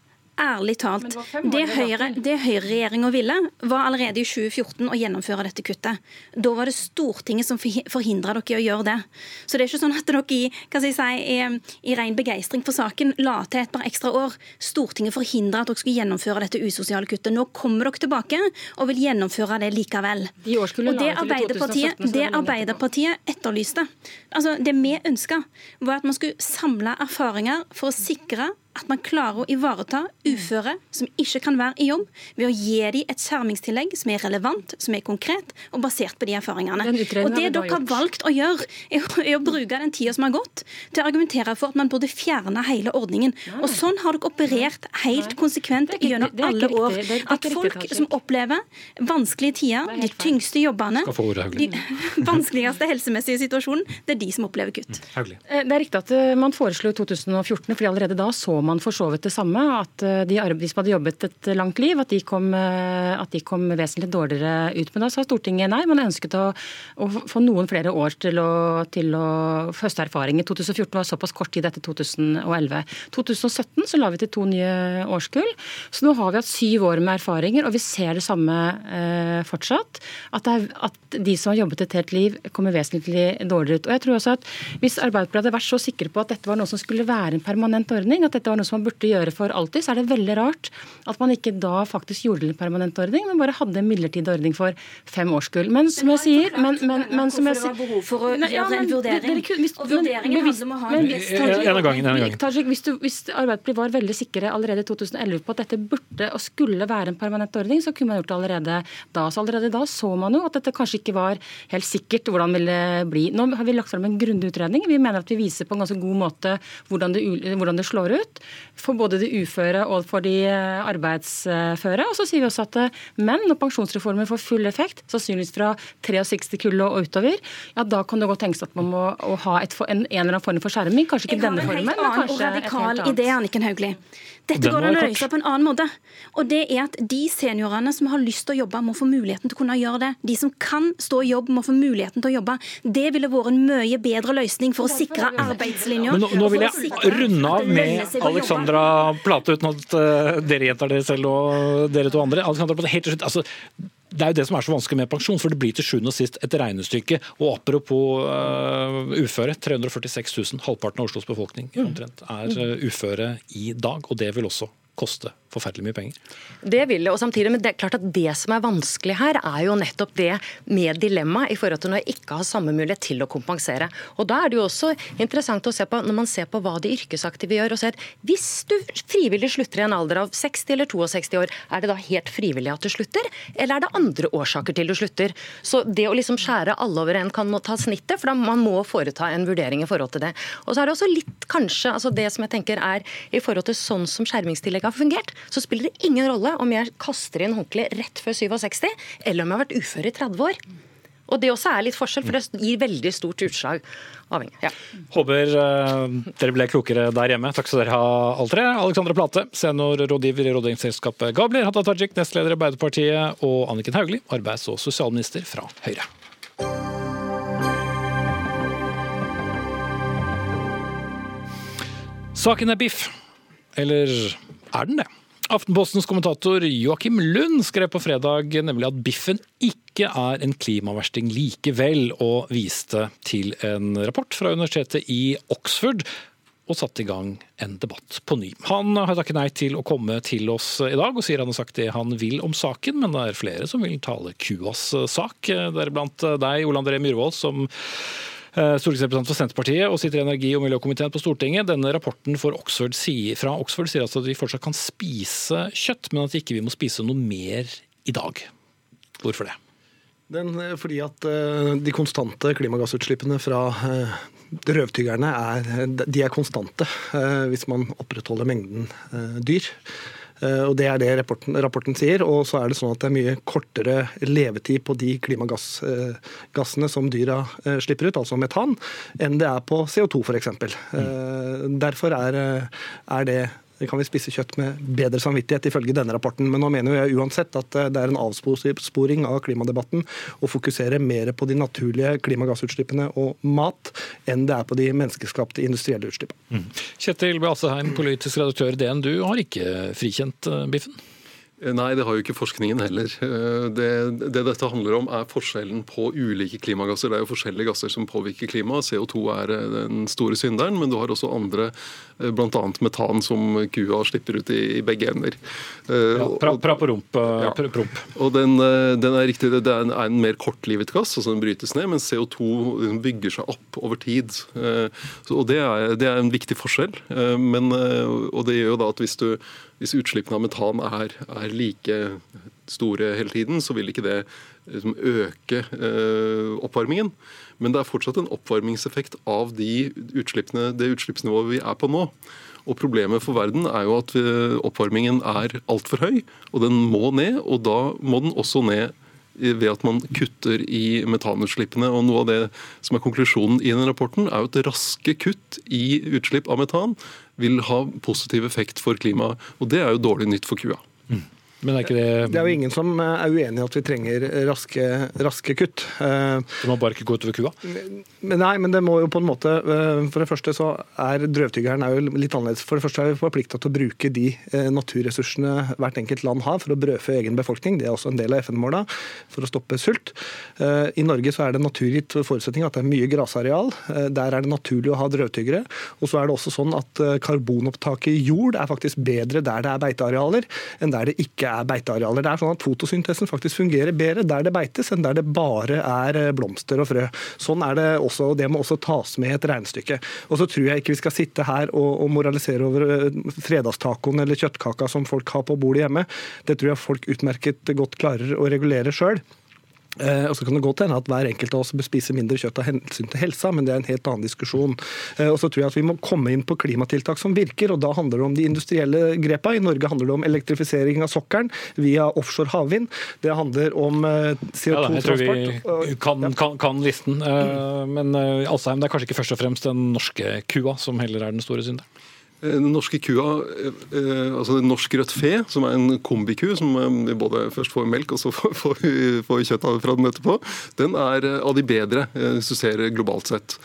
ærlig talt, det, Høyre, det Høyre-regjeringa ville, var allerede i 2014 å gjennomføre dette kuttet. Da var det Stortinget som forhindra dere i å gjøre det. Så det er ikke sånn at dere i, si, i, i ren begeistring for saken la til et par ekstra år. Stortinget forhindra at dere skulle gjennomføre dette usosiale kuttet. Nå kommer dere tilbake og vil gjennomføre det likevel. De og det Arbeiderpartiet, det Arbeiderpartiet etterlyste, altså det vi ønska, var at man skulle samle erfaringer for å sikre at man klarer å ivareta uføre som ikke kan være i jobb, ved å gi dem et skjermingstillegg som er relevant, som er konkret og basert på de erfaringene. Og Det dere har valgt å gjøre, er å bruke den tida som har gått, til å argumentere for at man burde fjerne hele ordningen. Og Sånn har dere operert helt konsekvent gjennom alle år. At folk som opplever vanskelige tider, de tyngste jobbene, de vanskeligste helsemessige situasjonen, det er de som opplever kutt. Eh, det er riktig at eh, man foreslo i 2014, fordi allerede da så man for så vidt det samme. At eh, de, som hadde jobbet et langt liv, at de, kom, eh, at de kom vesentlig dårligere ut. Men da sa Stortinget nei. Man ønsket å, å få noen flere år til å, til å høste erfaring. I 2014 var såpass kort tid etter 2011. 2017 så la vi til to nye årskull. Så nå har vi hatt syv år med erfaringer, og vi ser det samme eh, fortsatt. At, er, at, de som har jobbet et helt liv, kommer vesentlig dårligere ut. Og jeg tror også at Hvis Arbeiderpartiet hadde vært så sikre på at dette var noe som skulle være en permanent ordning, at dette var noe som man burde gjøre for alltid, så er det veldig rart at man ikke da faktisk gjorde det en permanent ordning, men bare hadde en midlertidig ordning for fem årskull. Men som jeg sier men, men, men som jeg sier behov for å gjøre en vurdering. Og vurderingen handler om å ha en Tajik, hvis, hvis Arbeiderpartiet var veldig sikre allerede i 2011 på at dette burde og skulle være en permanent ordning, så kunne man gjort det allerede da. Så allerede da så man jo at dette kanskje ikke var helt sikkert hvordan det ville bli. Nå har vi lagt frem en grundig utredning. Vi mener at vi viser på en ganske god måte hvordan det, hvordan det slår ut for både de uføre og for de eh, arbeidsføre. Og så sier vi også at menn, når pensjonsreformen får full effekt, sannsynligvis fra 63-kullet og utover, ja da kan det godt tenkes at man må ha et, en, en, eller annen form for skjerming. Kanskje ikke denne formen, men kanskje et helt annet. idé, Anniken Hauglie. Dette går an å løse på en annen måte. Og det er at De seniorene som har lyst til å jobbe, må få muligheten til å kunne gjøre det. De som kan stå i jobb, må få muligheten til å jobbe. Det ville vært en mye bedre løsning for å sikre arbeidslinja. Nå, nå vil jeg runde av med Alexandra Plate, uten at uh, dere gjentar dere selv og dere to andre. Alexandra Plate, helt til slutt. Altså, det er jo det som er så vanskelig med pensjon, for det blir til sjuende og sist et regnestykke. Og apropos uh, uføre, 346 000, halvparten av Oslos befolkning omtrent, er uh, uføre i dag. Og det vil også koste forferdelig mye penger. Det vil det, og samtidig, men det er klart at det som er vanskelig her, er jo nettopp det med dilemmaet i forhold til når jeg ikke har samme mulighet til å kompensere. Og Da er det jo også interessant å se på, når man ser på hva de yrkesaktive gjør, og ser at hvis du frivillig slutter i en alder av 60 eller 62 år, er det da helt frivillig at du slutter, eller er det andre årsaker til du slutter? Så det å liksom skjære alle over en kan ta snittet, for da man må foreta en vurdering i forhold til det. Og så er det også litt kanskje, altså det som jeg tenker er i forhold til sånn som skjermingstillegget har fungert, så spiller det ingen rolle om jeg kaster inn håndkleet rett før 67, eller om jeg har vært ufør i 30 år. Og Det også er litt forskjell, for det gir veldig stort utslag. avhengig. Ja. Håper uh, dere ble klokere der hjemme. Takk skal dere ha, alle tre. Alexandra Plate, seniorrådgiver i rådgivningsselskapet Gabler, Hatta Tajik, nestleder i Arbeiderpartiet, og Anniken Hauglie, arbeids- og sosialminister fra Høyre. Saken er biff. Eller er den det? Aftenpostens kommentator Joakim Lund skrev på fredag nemlig at biffen ikke er en klimaversting likevel, og viste til en rapport fra universitetet i Oxford og satte i gang en debatt på ny. Han har takket nei til å komme til oss i dag, og sier han har sagt det han vil om saken, men det er flere som vil tale kuas sak, deriblant deg, Ole André Myhrvold, som stortingsrepresentant for Senterpartiet og sitter i energi- og miljøkomiteen på Stortinget. Denne rapporten Oxford sier, fra Oxford sier altså at vi fortsatt kan spise kjøtt, men at vi ikke må spise noe mer i dag. Hvorfor det? Den, eh, fordi at uh, de konstante klimagassutslippene fra røvtyggerne er, de er konstante hvis man opprettholder mengden dyr. Eh, og Det er det rapporten, rapporten, sier. Og så er det sånn at det er mye kortere levetid på de klimagassene som dyra eh, slipper ut, altså metan, enn det er på CO2 f.eks. Mm. Derfor er, er det det kan vi spise kjøtt med bedre samvittighet, ifølge denne rapporten. Men nå mener jeg uansett at det er en avsporing av klimadebatten å fokusere mer på de naturlige klimagassutslippene og mat enn det er på de menneskeskapte industrielle utslippene. Mm. Kjetil Beaseheim, politisk redaktør i DN, du har ikke frikjent eh, biffen? Eh, nei, det har jo ikke forskningen heller. Eh, det, det, dette handler om er forskjellen på ulike klimagasser. Det er jo forskjellige gasser som påvirker klimaet. CO2 er eh, den store synderen, men du har også andre, bl.a. metan, som kua slipper ut i, i begge ender. Ja, pra, pra på rump. Ja. Promp. Og den, den, er riktig, det er en, er en, mer kortlivet gass, altså den brytes ned, men CO2 bygger seg opp over tid. Og det er, det er en viktig forskjell. Men, og det gjør jo da at hvis du hvis utslippene av metan er, er, like store hele tiden, så vil ikke det liksom, øke eh, oppvarmingen. Men det er fortsatt en oppvarmingseffekt av de det utslippsnivået vi er på nå. Og Problemet for verden er jo at oppvarmingen er altfor høy, og den må ned. Og da må den også ned ved at man kutter i metanutslippene. Og Noe av det som er konklusjonen i den rapporten, er jo at raske kutt i utslipp av metan vil ha positiv effekt for klimaet. Og det er jo dårlig nytt for kua. Men er ikke det Det er jo ingen som er uenig i at vi trenger raske, raske kutt. Det må bare ikke gå utover kua? Nei, men det må jo på en måte eh, For det første så er drøvtyggeren er jo litt annerledes. For det første er vi forplikta til å bruke de eh, naturressursene hvert enkelt land har for å brødfø egen befolkning. Det er også en del av FN-måla for å stoppe sult. Eh, I Norge så er det naturgitt forutsetning at det er mye grasareal. Der er det naturlig å ha drøvtyggere. Og så er det også sånn at karbonopptaket i jord er faktisk bedre der det er beitearealer, enn der det ikke er beitearealer. Det er sånn at Fotosyntesen faktisk fungerer bedre der det beites, enn der det bare er eh, blomster og frø. Sånn er det også, og det må også tas med i et regnestykke. Og så tror jeg ikke vi skal sitte her og, og moralisere over eh, fredagstacoen eller kjøttkaka som folk har på bordet hjemme. Det tror jeg folk utmerket godt klarer å regulere sjøl. Eh, og så kan det godt hende at hver enkelt av oss bør spise mindre kjøtt av hensyn til helsa, men det er en helt annen diskusjon. Eh, og så tror jeg at vi må komme inn på klimatiltak som virker, og da handler det om de industrielle grepa. I Norge handler det om elektrifisering av sokkelen via offshore havvind. Det handler om CO2-transport. Eh, ja, jeg tror vi kan, kan, kan listen. Men Alsheim, det er kanskje ikke først og fremst den norske kua som heller er den store synderen? Eh, den norske kua, altså eh, altså norsk rødt fe, som er en kombiku, som vi både først får melk og så får, får kjøtt fra den etterpå, den er av de bedre hvis du ser globalt sett.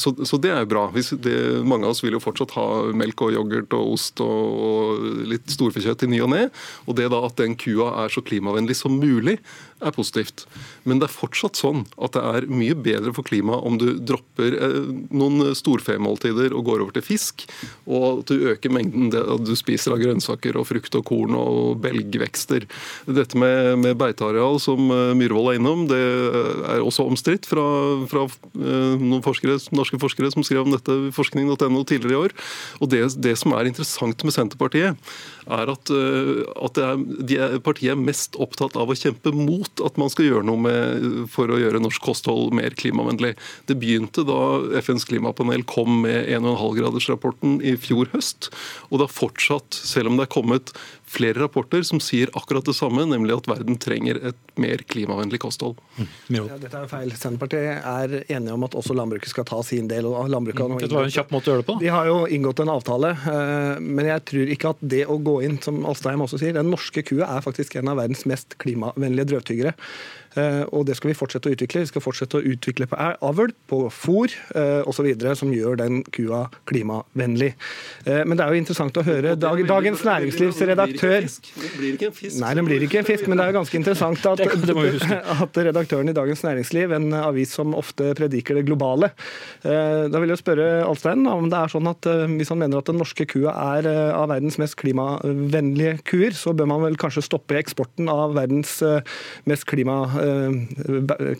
Så, så det er bra. Det, mange av oss vil jo fortsatt ha melk og yoghurt og ost og, og litt storfekjøtt i ny og ne. Og det da at den kua er så klimavennlig som mulig, er positivt. Men det er fortsatt sånn at det er mye bedre for klimaet om du dropper eh, noen storfemåltider og går over til fisk, og at du øker mengden du spiser av grønnsaker og frukt og korn og belgvekster. Dette med, med beiteareal, som eh, Myhrvold er innom, det er også omstridt fra, fra eh, noen forskere, norske forskere som skrev om dette i forskning.no tidligere i år. Og det, det som er interessant med Senterpartiet, er at, at er, de er, partiet er mest opptatt av å kjempe mot at man skal gjøre noe med, for å gjøre norsk kosthold mer klimavennlig. Det begynte da FNs klimapanel kom med 1,5-gradersrapporten i fjor høst. Og det har fortsatt, selv om det er kommet flere rapporter som sier akkurat det samme, nemlig at verden trenger et mer klimavennlig kosthold. Mm. Ja, dette er feil. Senterpartiet er enige om at også landbruket skal ta sin del. og landbruket mm. Dette var en kjapp måte å gjøre det på. De har jo inngått en avtale, eh, men jeg tror ikke at det å gå inn, som Alstheim også sier, den norske kua er faktisk en av verdens mest klimavennlige drøvtyggere. Eh, og det skal vi fortsette å utvikle. Vi skal fortsette å utvikle på avl, på fôr eh, osv. som gjør den kua klimavennlig. Eh, men det er jo interessant å høre dag, Dagens Næringslivs redaktør Nei, den blir ikke en fisk, men det er jo ganske interessant at, at redaktøren i Dagens Næringsliv, en avis som ofte prediker det globale, da vil jeg spørre Alstein om det er sånn at hvis han mener at den norske kua er av verdens mest klimavennlige kuer, så bør man vel kanskje stoppe eksporten av verdens mest klimavennlige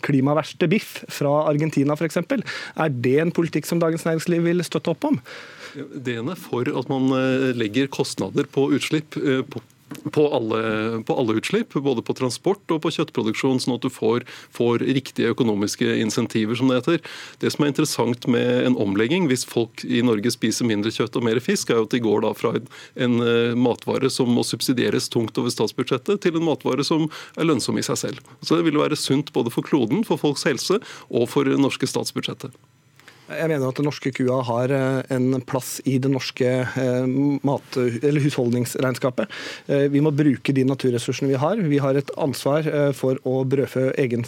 klimaverste biff fra Argentina f.eks. Er det en politikk som Dagens Næringsliv vil støtte opp om? Det ene for at man eh, legger kostnader på utslipp eh, på alle, på alle, utslipp, både på transport og på kjøttproduksjon, sånn at du får, får, riktige økonomiske insentiver, som det heter. Det som er interessant med en omlegging, hvis folk i Norge spiser mindre kjøtt og mer fisk, er jo at de går da fra en, en eh, matvare som må subsidieres tungt over statsbudsjettet, til en matvare som er lønnsom i seg selv. Så det vil være sunt både for kloden, for folks helse og for det norske statsbudsjettet. Jeg mener at den norske kua har eh, en plass i det norske eh, mat- eller husholdningsregnskapet. Eh, vi må bruke de naturressursene vi har. Vi har et ansvar for å brødfø egen,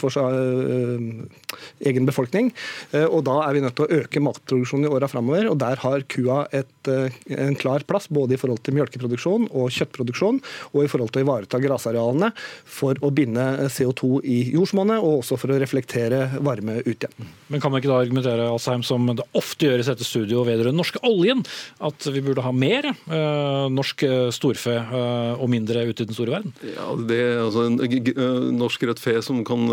egen befolkning. Og da er vi nødt til å øke matproduksjonen i åra framover. Og der har kua et, en klar plass, både i forhold til melkeproduksjon og kjøttproduksjon, og i forhold til å ivareta grasarealene for å binde CO2 i jordsmonnet, og også for å reflektere varme ut igjen. Men kan man ikke da argumentere Alsheim, som det ofte gjøres etter studio vedrørende norske oljen, at vi burde ha mer uh, norsk eh, storfe uh, og mindre ute i den store verden? Ja, det er altså en, Norsk rødt fe som kan,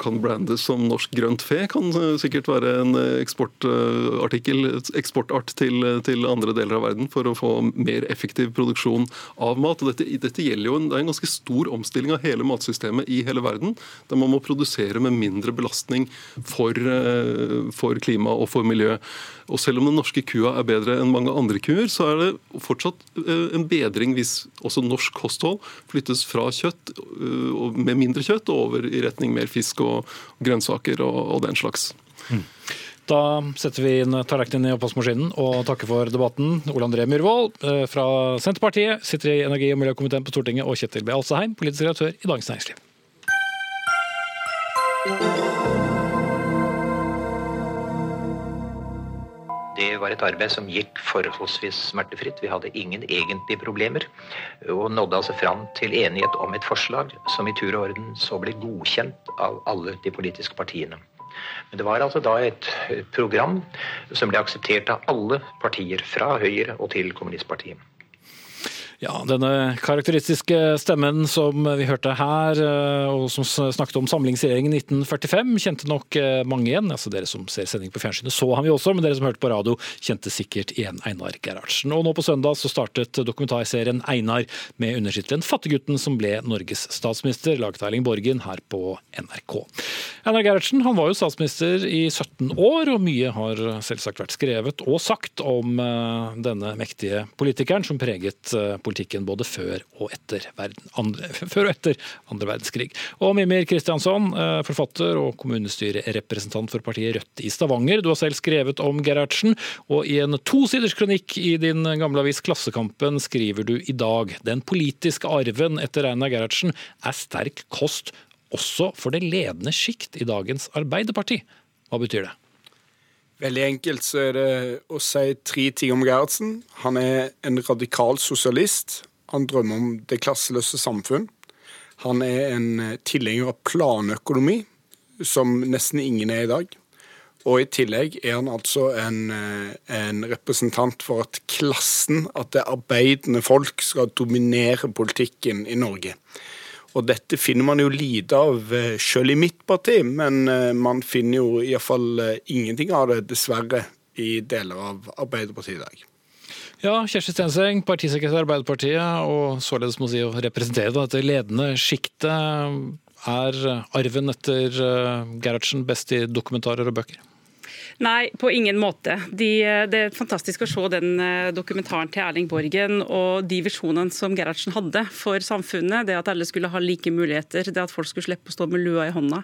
kan, brandes som norsk grønt fe, kan sikkert være en eksportartikkel, eksportart til, til, andre deler av verden for å få mer effektiv produksjon av mat. Dette, dette gjelder jo en, det er en ganske stor omstilling av hele matsystemet i hele verden, der man må produsere med mindre belastning for, for klima og for miljø. Og Selv om den norske kua er bedre enn mange andre kuer, så er det fortsatt eh, en bedring hvis også norsk kosthold flyttes fra kjøtt eh, med mindre kjøtt og over i retning mer fisk og grønnsaker og, den slags. Mm. Da setter vi inn tallerkenen i oppvaskmaskinen og takker for debatten. Ole André Myhrvold eh, fra Senterpartiet sitter i energi- og miljøkomiteen på Stortinget, og Kjetil B. Alseheim, politisk redaktør i Dagens Næringsliv. Var et arbeid som gikk forholdsvis smertefritt. Vi hadde ingen egentlige problemer. Og nådde altså fram til enighet om et forslag som i tur og orden så ble godkjent av alle de politiske partiene. Men det var altså da et program som ble akseptert av alle partier, fra Høyre og til Kommunistpartiet. Ja, Denne karakteristiske stemmen som vi hørte her, eh, og som snakket om samlingsregjeringen 1945, kjente nok eh, mange igjen. Altså Dere som ser sending på fjernsynet så han vi også, men dere som hørte på radio, kjente sikkert igjen Einar Gerhardsen. Og nå på søndag så startet dokumentarserien Einar med undertittelen 'Fattiggutten som ble Norges statsminister', laget av Erling Borgen her på NRK. Einar Gerhardsen han var jo statsminister i 17 år, og mye har selvsagt vært skrevet og sagt om eh, denne mektige politikeren som preget politikken både før og etter, verden, andre, før og etter andre verdenskrig. Og Mimir Kristiansson, eh, forfatter og kommunestyrerepresentant for partiet Rødt i Stavanger. Du har selv skrevet om Gerhardsen, og i en tosiders kronikk i din gamle avis Klassekampen skriver du i dag den politiske arven etter Einar Gerhardsen er sterk kost også for det ledende sjikt i dagens Arbeiderparti. Hva betyr det? Veldig enkelt så er det å si tre ting om Gerhardsen. Han er en radikal sosialist. Han drømmer om det klasseløse samfunn. Han er en eh, tilhenger av planøkonomi, som nesten ingen er i dag. Og i tillegg er han altså en, eh, en, representant for at klassen, at det arbeidende folk, skal dominere politikken i Norge. Og dette finner man jo lite av eh, selv i mitt parti, men eh, man finner jo iallfall eh, ingenting av det, dessverre, i deler av Arbeiderpartiet i dag. Ja, Kjersti Stenseng, partisekretær i Arbeiderpartiet, og således må si å representere dette ledende sjiktet. Er arven etter Gerhardsen best i dokumentarer og bøker? Nei, på ingen måte. De, det er fantastisk å se den eh, dokumentaren til Erling Borgen og de visjonene som Gerhardsen hadde for samfunnet. Det at alle skulle ha like muligheter, det at folk skulle slippe å stå med lua i hånda.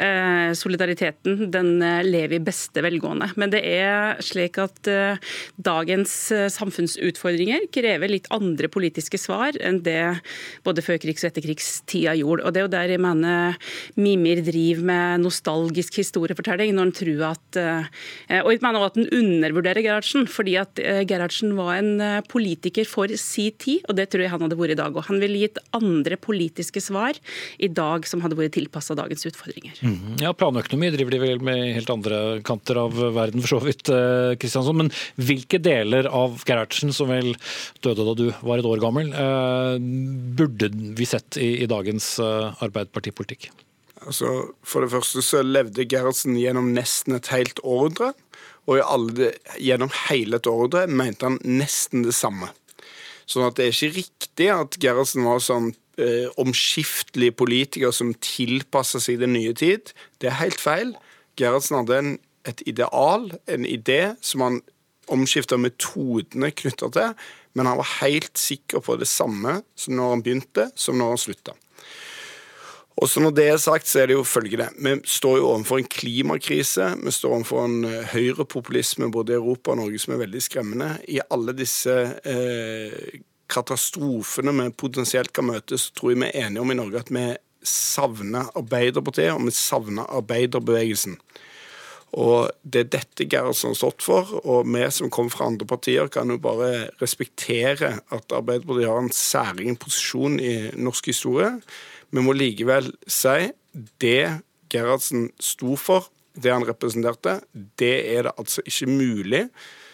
Eh, solidariteten den eh, lever i beste velgående. Men det er slik at eh, dagens eh, samfunnsutfordringer krever litt andre politiske svar enn det både førkrigs- og etterkrigstida gjorde. Og Det er jo der jeg mener Mimir driver med nostalgisk historiefortelling, når han tror at eh, Og jeg mener også at den undervurderer Gerhardsen, fordi at Gerhardsen var en politiker for si tid, og det tror jeg han hadde vært i dag òg. Han ville gitt andre politiske svar i dag som hadde vært tilpassa dagens utfordringer. Mm. Ja, Planøkonomi driver de vel med helt andre kanter av verden, for så vidt. Kristiansson. Men hvilke deler av Gerhardsen, som vel døde da du var et år gammel, burde vi sett i, i dagens Arbeiderpartipolitikk? Altså, for det første så levde Gerhardsen gjennom nesten et helt ordre, Og alle, gjennom hele et ordre mente han nesten det samme. Sånn at det er ikke riktig at Gerhardsen var sånn eh, omskiftelig politiker som tilpassa seg den nye tid. Det er helt feil. Gerhardsen hadde en, et ideal, en idé, som han omskifta metodene knytta til, men han var helt sikker på det samme som når han begynte, som når han slutta. Og så Når det er sagt, så er det jo følgende. Vi står jo overfor en klimakrise. Vi står overfor en eh, høyrepopulisme både i Europa og Norge som er veldig skremmende. I alle disse eh, katastrofene vi potensielt kan møte, så tror jeg vi er enige om i Norge at vi savner Arbeiderpartiet, og vi savner arbeiderbevegelsen. Og Det er dette Gerhardsen har stått for, og vi som kommer fra andre partier, kan jo bare respektere at Arbeiderpartiet har en særegen posisjon i norsk historie. Vi må likevel si det Gerhardsen sto for, det han representerte, det er det altså ikke mulig,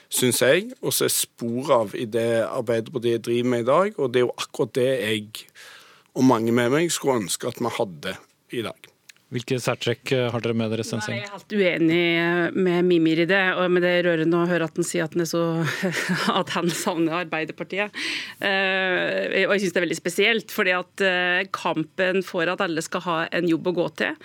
syns jeg, å se spor av i det Arbeiderpartiet driver med i dag. Og det er jo akkurat det jeg og mange med meg skulle ønske at vi hadde i dag. Hvilke særtrekk eh, har dere med dere? Sensing? Jeg er helt uenig med Mimir i det. og med Det er rørende å høre at han sier at han, så, at han savner Arbeiderpartiet. Eh, og jeg synes det er veldig spesielt, fordi at eh, kampen for at alle skal ha en jobb å gå til,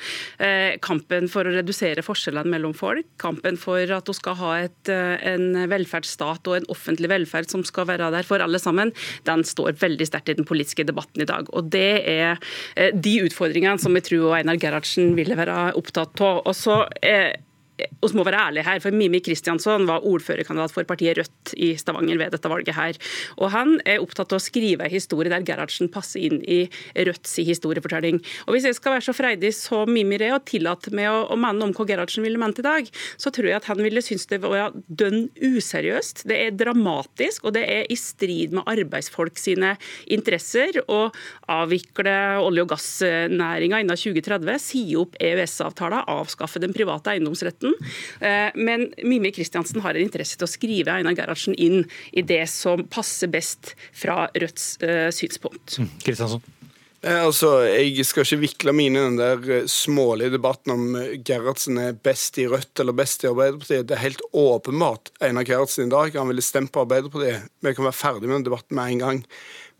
kampen for å redusere forskjellene mellom folk, kampen for at hun skal ha et, en velferdsstat og en offentlig velferd som skal være der for alle sammen, den står veldig sterkt i den politiske debatten i dag. Og Det er de utfordringene som jeg tror Einar Gerhardsen bransjen ville være opptatt av. Og så eh, vi må være ærlige her, for Mimi Kristiansson var ordførerkandidat for partiet Rødt i Stavanger ved dette valget. her. Og Han er opptatt av å skrive en historie der Gerhardsen passer inn i Rødts historiefortelling. Og Hvis jeg skal være så freidig som Mimi er og tillate meg å, å mene om hva Gerhardsen ville ment i dag, så tror jeg at han ville synes det var dønn useriøst. Det er dramatisk, og det er i strid med arbeidsfolk sine interesser å avvikle olje- og gassnæringa innen 2030, si opp EØS-avtalen, avskaffe den private eiendomsretten debatten. Eh, men Mimir Kristiansen har en interesse til å skrive Einar Gerhardsen inn i det som passer best fra Rødts eh, synspunkt. Kristiansen. Altså, Jeg skal ikke vikle meg inn i den der eh, smålige debatten om Gerhardsen er best i Rødt eller best i Arbeiderpartiet. Det er helt åpenbart Einar Gerhardsen i dag. Han ville stemt på Arbeiderpartiet. Vi kan være ferdig med den debatten med en gang.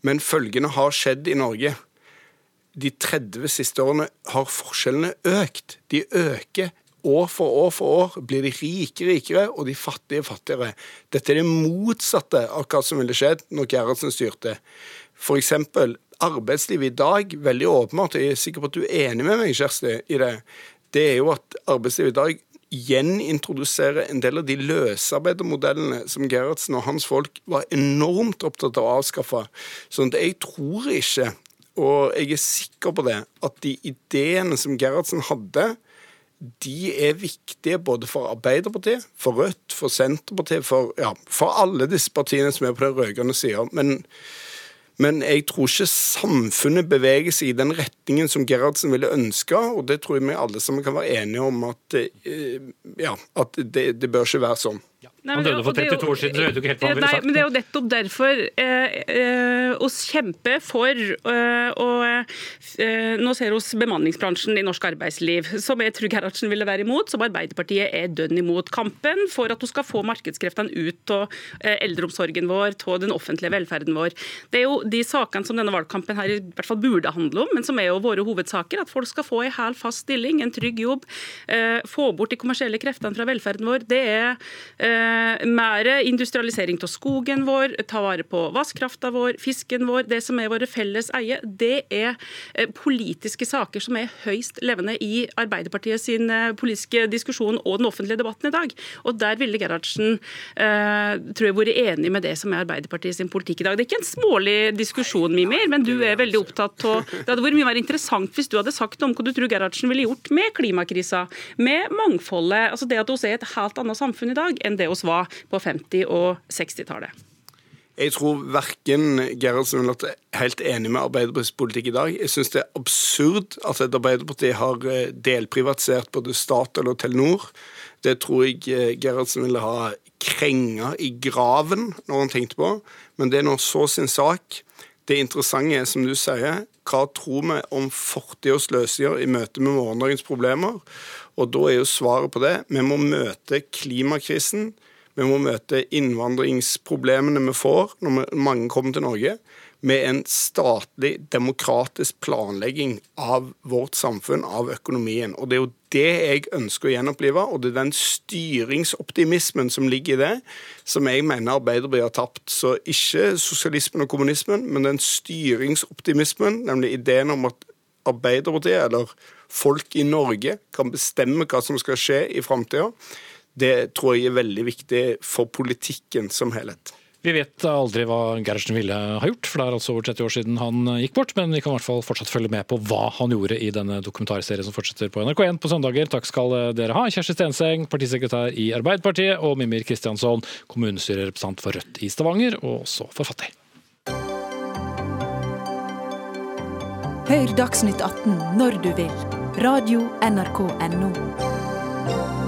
Men følgende har skjedd i Norge. De 30 siste årene har forskjellene økt. De øker år for år for år blir de rike rikere og de fattige fattigere. Dette er det motsatte av hva som ville skjedd når Gerhardsen styrte. For eksempel arbeidslivet i dag, veldig åpenbart, og jeg er sikker på at du er enig med meg, Kjersti, i det, det er jo at arbeidslivet i dag gjenintroduserer en del av de løsarbeidermodellene som Gerhardsen og hans folk var enormt opptatt av å avskaffe. Sånn at jeg tror ikke, og jeg er sikker på det, at de ideene som Gerhardsen hadde, de er viktige både for Arbeiderpartiet, for Rødt, for Senterpartiet, for, ja, for alle disse partiene som er på den rød-grønne sida. Men, men, jeg tror ikke samfunnet beveger seg i den retningen som Gerhardsen ville ønske, og det tror jeg vi alle sammen kan være enige om at, eh, ja, at det, det bør ikke være sånn. Ja. Han døde for 32 år siden, så vet du ikke helt hva han ville sagt. Nei, men Det er jo nettopp derfor eh, eh, oss kjemper for eh, og eh, Nå ser vi bemanningsbransjen i norsk arbeidsliv, som jeg tror Gerhardsen ville være imot, som Arbeiderpartiet er dønn imot. Kampen for at du skal få markedskreftene ut av eh, eldreomsorgen vår, av den offentlige velferden vår. Det er jo de sakene som denne valgkampen her i hvert fall burde handle om, men som er jo våre hovedsaker. At folk skal få en hel fast stilling, en trygg jobb, eh, få bort de kommersielle kreftene fra velferden vår. Det er mer industrialisering av skogen vår, ta vare på vannkrafta vår, fisken vår, det som er våre felles eie. Det er eh, politiske saker som er høyst levende i Arbeiderpartiet sin eh, politiske diskusjon og den offentlige debatten i dag. Og Der ville Gerhardsen eh, tror jeg vært enig med det som er Arbeiderpartiet sin politikk i dag. Det er ikke en smålig diskusjon, Mimir, men du er veldig opptatt av Det hadde vært mye mer interessant hvis du hadde sagt om hva du tror Gerhardsen ville gjort med klimakrisa, med mangfoldet. altså Det at vi er et helt annet samfunn i dag enn det vi var på 50- og 60-tallet. Jeg tror verken Gerhardsen eller er helt enig med Arbeiderpartiets politikk i dag. Jeg syns det er absurd at et Arbeiderparti har eh, delprivatisert både Statoil og Telenor. Det tror jeg eh, Gerhardsen ville ha krenga i graven når han tenkte på, men det er nå så sin sak. Det interessante er, som du sier, hva tror vi om fortidas løsninger i møte med morgendagens problemer? Og da er jo svaret på det vi må møte klimakrisen vi må møte innvandringsproblemene vi får når mange kommer til Norge, med en statlig, demokratisk planlegging av vårt samfunn, av økonomien. Og Det er jo det jeg ønsker å gjenopplive, og det er den styringsoptimismen som ligger i det, som jeg mener Arbeiderpartiet har tapt. Så ikke sosialismen og kommunismen, men den styringsoptimismen, nemlig ideen om at Arbeiderpartiet, eller folk i Norge, kan bestemme hva som skal skje i framtida det tror jeg er veldig viktig for politikken som helhet. Vi vet aldri hva Gerhardsen ville ha gjort, for det er altså over 30 år siden han gikk bort. Men vi kan i hvert fall fortsatt følge med på hva han gjorde i denne dokumentarserien som fortsetter på NRK1 på søndager. Takk skal dere ha. Kjersti Stenseng, partisekretær i Arbeiderpartiet, og Mimir Kristiansson, kommunestyrerepresentant for Rødt i Stavanger, og også forfatter. Hør Dagsnytt 18 når du vil. Radio NRK Radio.nrk.no.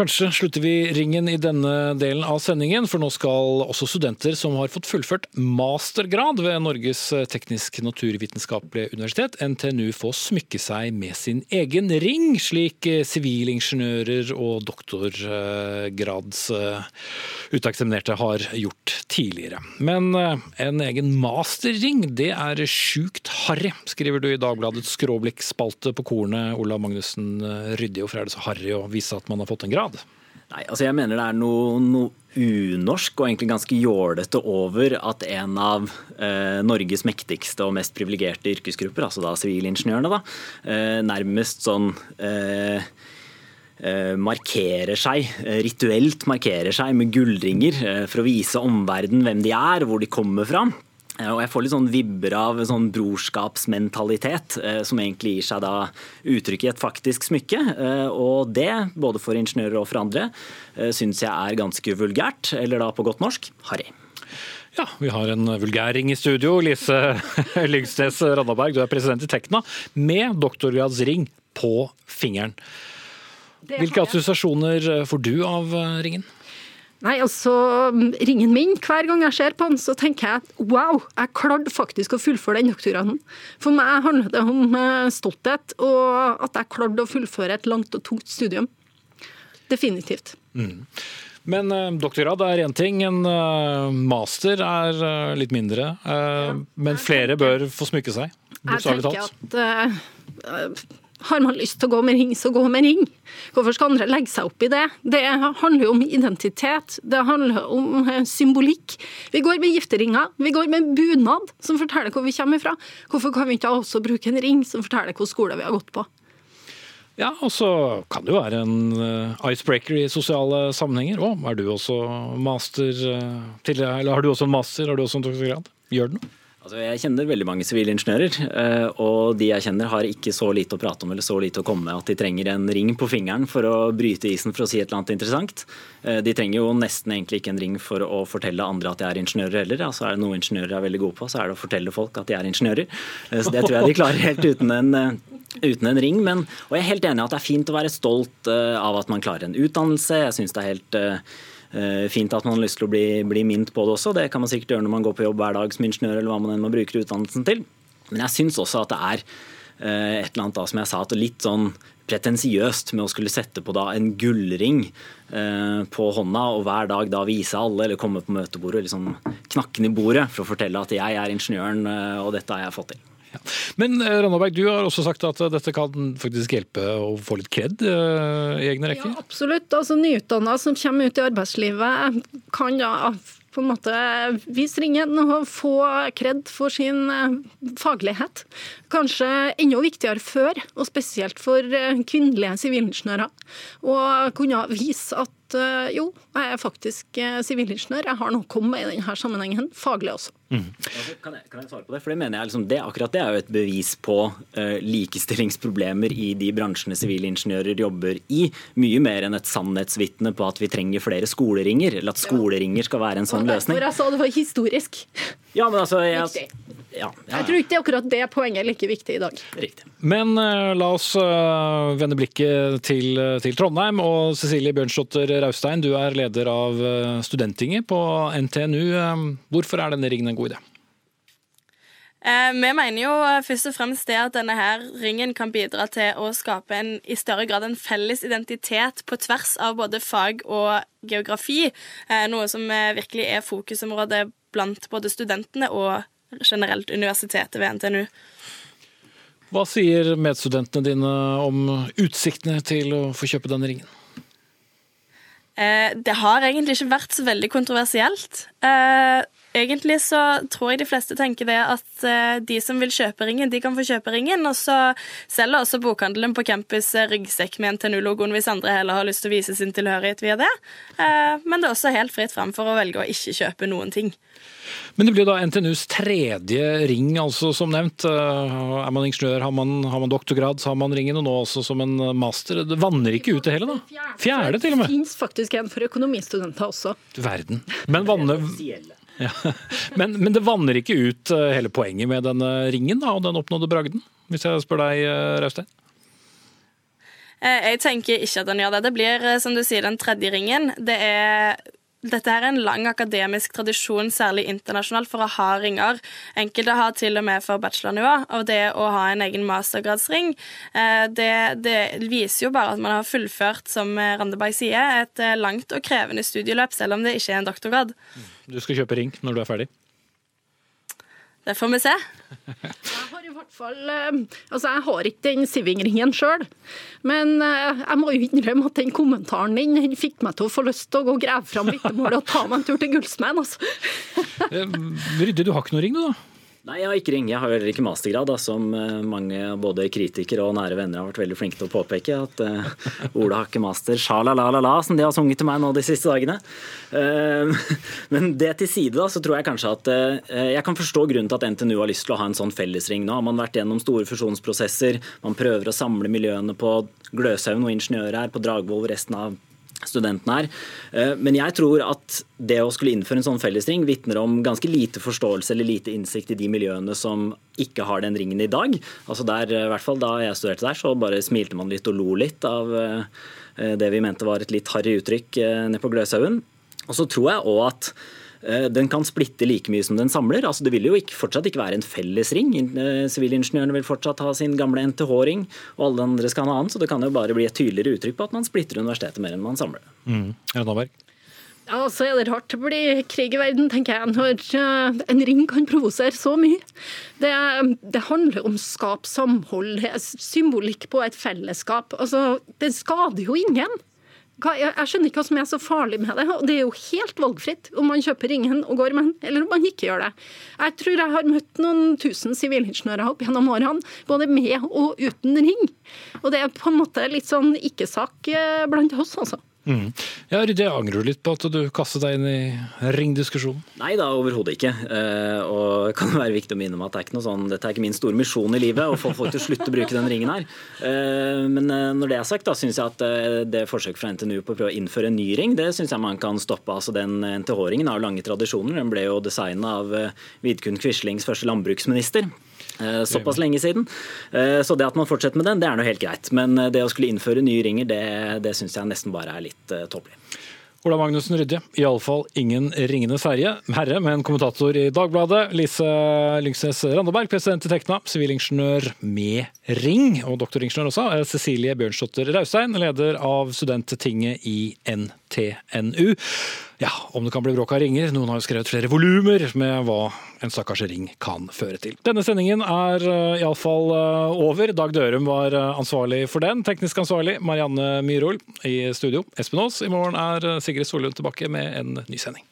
Kanskje slutter vi ringen i denne delen av sendingen, for nå skal også studenter som har fått fullført mastergrad ved Norges teknisk-naturvitenskapelige universitet, NTNU, få smykke seg med sin egen ring, slik sivilingeniører og doktorgradsuteksaminerte har gjort tidligere. Men eh, en egen masterring, det er sjukt harry, skriver du i Dagbladets skråblikkspalte på kornet. Olav Magnussen eh, Ryddig, hvorfor er det så harry å vise at man har fått en grad? Grad? Nei, altså jeg mener det er noe, noe unorsk og egentlig ganske jålete over at en av eh, Norges mektigste og mest privilegerte yrkesgrupper, altså da sivilingeniørene, da, eh, nærmest sånn eh, eh markerer seg, eh, rituelt markerer seg med gullringer eh, for å vise omverdenen hvem de er, hvor de kommer fra. Eh, og jeg får litt sånn vibber av sånn brorskapsmentalitet, eh, som egentlig gir seg da uttrykk i et faktisk smykke. Eh, og det, både for ingeniører og for andre, syns jeg er ganske vulgært, eller da på godt norsk harry. Ja, vi har en vulgæring i studio. Lise Lyngsnes Randaberg, du er president i Tekna, med doktorgradsring på fingeren. Hvilke assosiasjoner får du av ringen? Nei, altså, Ringen min, hver gang jeg ser på den, så tenker jeg at wow, jeg klarte faktisk å fullføre den doktorgraden. For meg handler det om eh, stolthet, og at jeg klarte å fullføre et langt og tungt studium. Definitivt. Mm. Men uh, doktorgrad er én ting, en uh, master er uh, litt mindre. Ja, men flere bør få smykke seg, bokstavelig talt. Jeg tenker at har man lyst til å gå med ring, så gå med ring. Hvorfor skal andre legge seg opp i det? Det handler jo om identitet, det handler om eh, symbolikk. Vi går med gifteringer, vi går med bunad som forteller hvor vi kommer fra. Hvorfor kan vi ikke også bruke en ring som forteller hvilken skole vi har gått på? Ja, og så kan det jo være en uh, icebreaker i sosiale sammenhenger. Å, er du også master uh, til, Eller har du også en master, har du også en doktorgrad? Gjør det noe? Altså, jeg kjenner veldig mange sivilingeniører, eh, og de jeg kjenner har ikke så lite å prate om eller så lite å komme med at de trenger en ring på fingeren for å bryte isen for å si et eller annet interessant. Eh, de trenger jo nesten egentlig ikke en ring for å fortelle andre at de er ingeniører heller. Altså, er det noe ingeniører er veldig gode på, så er det å fortelle folk at de er ingeniører. Eh, så det tror jeg de klarer helt uten en uten en ring. Men, og jeg er helt enig i at det er fint å være stolt av at man klarer en utdannelse. Jeg synes det er helt fint at man har lyst til å bli, bli minnet på det også. Det kan man sikkert gjøre når man går på jobb hver dag som ingeniør eller hva man enn må bruke utdannelsen til. Men jeg syns også at det er et eller annet da, som jeg sa, at litt sånn pretensiøst med å skulle sette på da en gullring eh, på hånda og hver dag da vise alle eller komme på møtebordet og liksom knakke ned bordet for å fortelle at jeg er ingeniøren eh, og dette har jeg fått til. Ja. Men eh, Randaberg, du har også sagt at dette kan faktisk hjelpe å få litt kred i egne rekker? Ja, absolutt. Altså Nyutdanna som kommer ut i arbeidslivet kan da på en måte vise ringen og få kred for sin eh, faglighet. Kanskje enda viktigere før, og spesielt for eh, kvinnelige sivilingeniører. Å kunne vise at eh, jo, jeg er faktisk sivilingeniør, jeg har noe å komme med i denne sammenhengen, faglig også. Mm. Kan, jeg, kan, jeg, svare på det? For det mener jeg liksom, det, Akkurat det er jo et bevis på uh, likestillingsproblemer i de bransjene sivilingeniører jobber i. Mye mer enn et sannhetsvitne på at vi trenger flere skoleringer, eller at skoleringer skal være en sånn løsning. For jeg sa det var historisk. Ja, men altså... Jeg, ja, ja. Jeg tror ikke akkurat det poenget er like viktig i dag. Riktig. Men uh, la oss uh, vende blikket til, til, Trondheim. Og Cecilie Bjørnsdotter Raustein, du er leder av Studenttinget på NTNU. Hvorfor er denne ringen en god idé? Eh, vi mener jo først og fremst det at denne her ringen kan bidra til å skape en, i større grad en felles identitet på tvers av både fag og geografi. Eh, noe som virkelig er fokusområdet blant både studentene og generelt universitetet ved NTNU. Hva sier medstudentene dine om utsiktene til å få kjøpe denne ringen? Eh, det har egentlig ikke vært så veldig kontroversielt. Eh, egentlig så tror jeg de fleste tenker det at eh, de som vil kjøpe ringen, de kan få kjøpe ringen. Og så selger også bokhandelen på campus ryggsekk med NTNU-logoen hvis andre heller har lyst til å vise sin tilhørighet via det. Men det er også helt fritt fram for å velge å ikke kjøpe noen ting. Men det blir da NTNUs tredje ring, altså som nevnt. Eh, er man ingeniør, har man, har man doktorgrad, så har man ringen, og nå også som en master. Det vanner ikke ut det hele, da? Fjerde, til og med. Det fins faktisk en for økonomistudenter også. Verden. Men vanner ja. men, men, det vanner ikke ut eh, hele poenget med denne ringen da, og den oppnådde bragden, hvis jeg spør deg, eh, Raustein? Jeg tenker ikke at den gjør det. Det blir, som du sier, den tredje ringen. Det er dette er en lang akademisk tradisjon, særlig internasjonalt, for å ha ringer. Enkelte har til og med for bachelornivå. Og det å ha en egen mastergradsring, eh, det, det, viser jo bare at man har fullført, som Randeberg sier, et eh, langt og krevende studieløp, selv om det ikke er en doktorgrad. Du skal kjøpe ring når du er ferdig? Det får vi se. Jeg har i hvert fall eh, Altså, jeg har ikke den Siving-ringen sjøl, men eh, jeg må jo innrømme at den kommentaren din fikk meg til å få lyst til å gå og grave fram vitnemålet og ta meg en tur til Gullsmeden, altså. Eh, Rydde, du har ikke noe ring, du da? Nei, jeg har ikke ring. Jeg har heller ikke mastergrad, da, som eh, mange både kritikere og nære venner har vært veldig flinke til å påpeke. At uh, Ola har ikke master, sja-la-la-la-la, som de har sunget til meg nå de siste dagene. Uh, men det til side, da, så tror jeg kanskje at uh, Jeg kan forstå grunnen til at NTNU har lyst til å ha en sånn fellesring nå. har Man vært gjennom store fusjonsprosesser, man prøver å samle miljøene på Gløshaugen og ingeniører her, på Dragvoll resten av studentene her. Eh, men jeg tror at det å skulle innføre en sånn fellesring vitner om ganske lite forståelse eller lite innsikt i de miljøene som ikke har den ringen i dag. Altså der, i hvert fall Da jeg studerte der, så bare smilte man litt og lo litt av eh, det vi mente var et litt harry uttrykk eh, nede på Gløshaugen. Og så tror jeg òg at Eh, den kan splitte like mye som den samler. Altså, det vil jo ikke, fortsatt ikke være en felles ring. Eh, sivilingeniørene vil fortsatt ha sin gamle NTH-ring, og alle andre skal ha en annen. Så det kan jo bare bli et tydeligere uttrykk på at man splitter universitetet mer enn man samler. det. Mm. Ja, så er det rart det blir krig i verden, tenker jeg, når eh, en ring kan provosere så mye. Det, det handler om skap samhold, symbolikk på et fellesskap. Altså, det skader jo ingen. Jeg skjønner ikke hva som er så farlig med det. og Det er jo helt valgfritt om man kjøper ringen og går med den, eller om man ikke gjør det. Jeg tror jeg har møtt noen tusen sivilingeniører opp gjennom årene, både med og uten ring. Og det er på en måte litt sånn ikke-sak eh, blant oss, altså. Mm. Ja, Ryddi, angrer du litt på at du kastet deg inn i ringdiskusjonen? Nei da, overhodet ikke. Eh, og det kan være viktig å minne om at det er ikke noe sånn, dette er ikke min store misjon i livet, å få folk til å slutte å bruke den ringen her. Eh, men eh, når det er sagt, da syns jeg at det forsøket fra NTNU på å prøve å innføre en ny ring, det syns jeg man kan stoppe. Altså Den NTH-ringen har lange tradisjoner. Den ble jo designa av Vidkun Quislings første landbruksminister. Såpass lenge siden. Så det at man fortsetter med den, det er noe helt greit. Men det å skulle innføre nye ringer, det, det syns jeg nesten bare er litt tåpelig. Ola Magnussen Rydje, iallfall ingen ringenes herre, herre, men kommentator i Dagbladet. Lise Lyngsnes Randaberg, president i Tekna, sivilingeniør med ring, og doktoringeniør også. Cecilie Bjørnsdotter Raustein, leder av Studenttinget i NTNU ja, om det kan bli bråk av ringer. Noen har jo skrevet flere volumer med hva en stakkars ring kan føre til. Denne sendingen er uh, iallfall uh, over. Dag Dørum var uh, ansvarlig for den. Teknisk ansvarlig Marianne Myhrol I studio Espen Aas. I morgen er Sigrid Solund tilbake med en ny sending.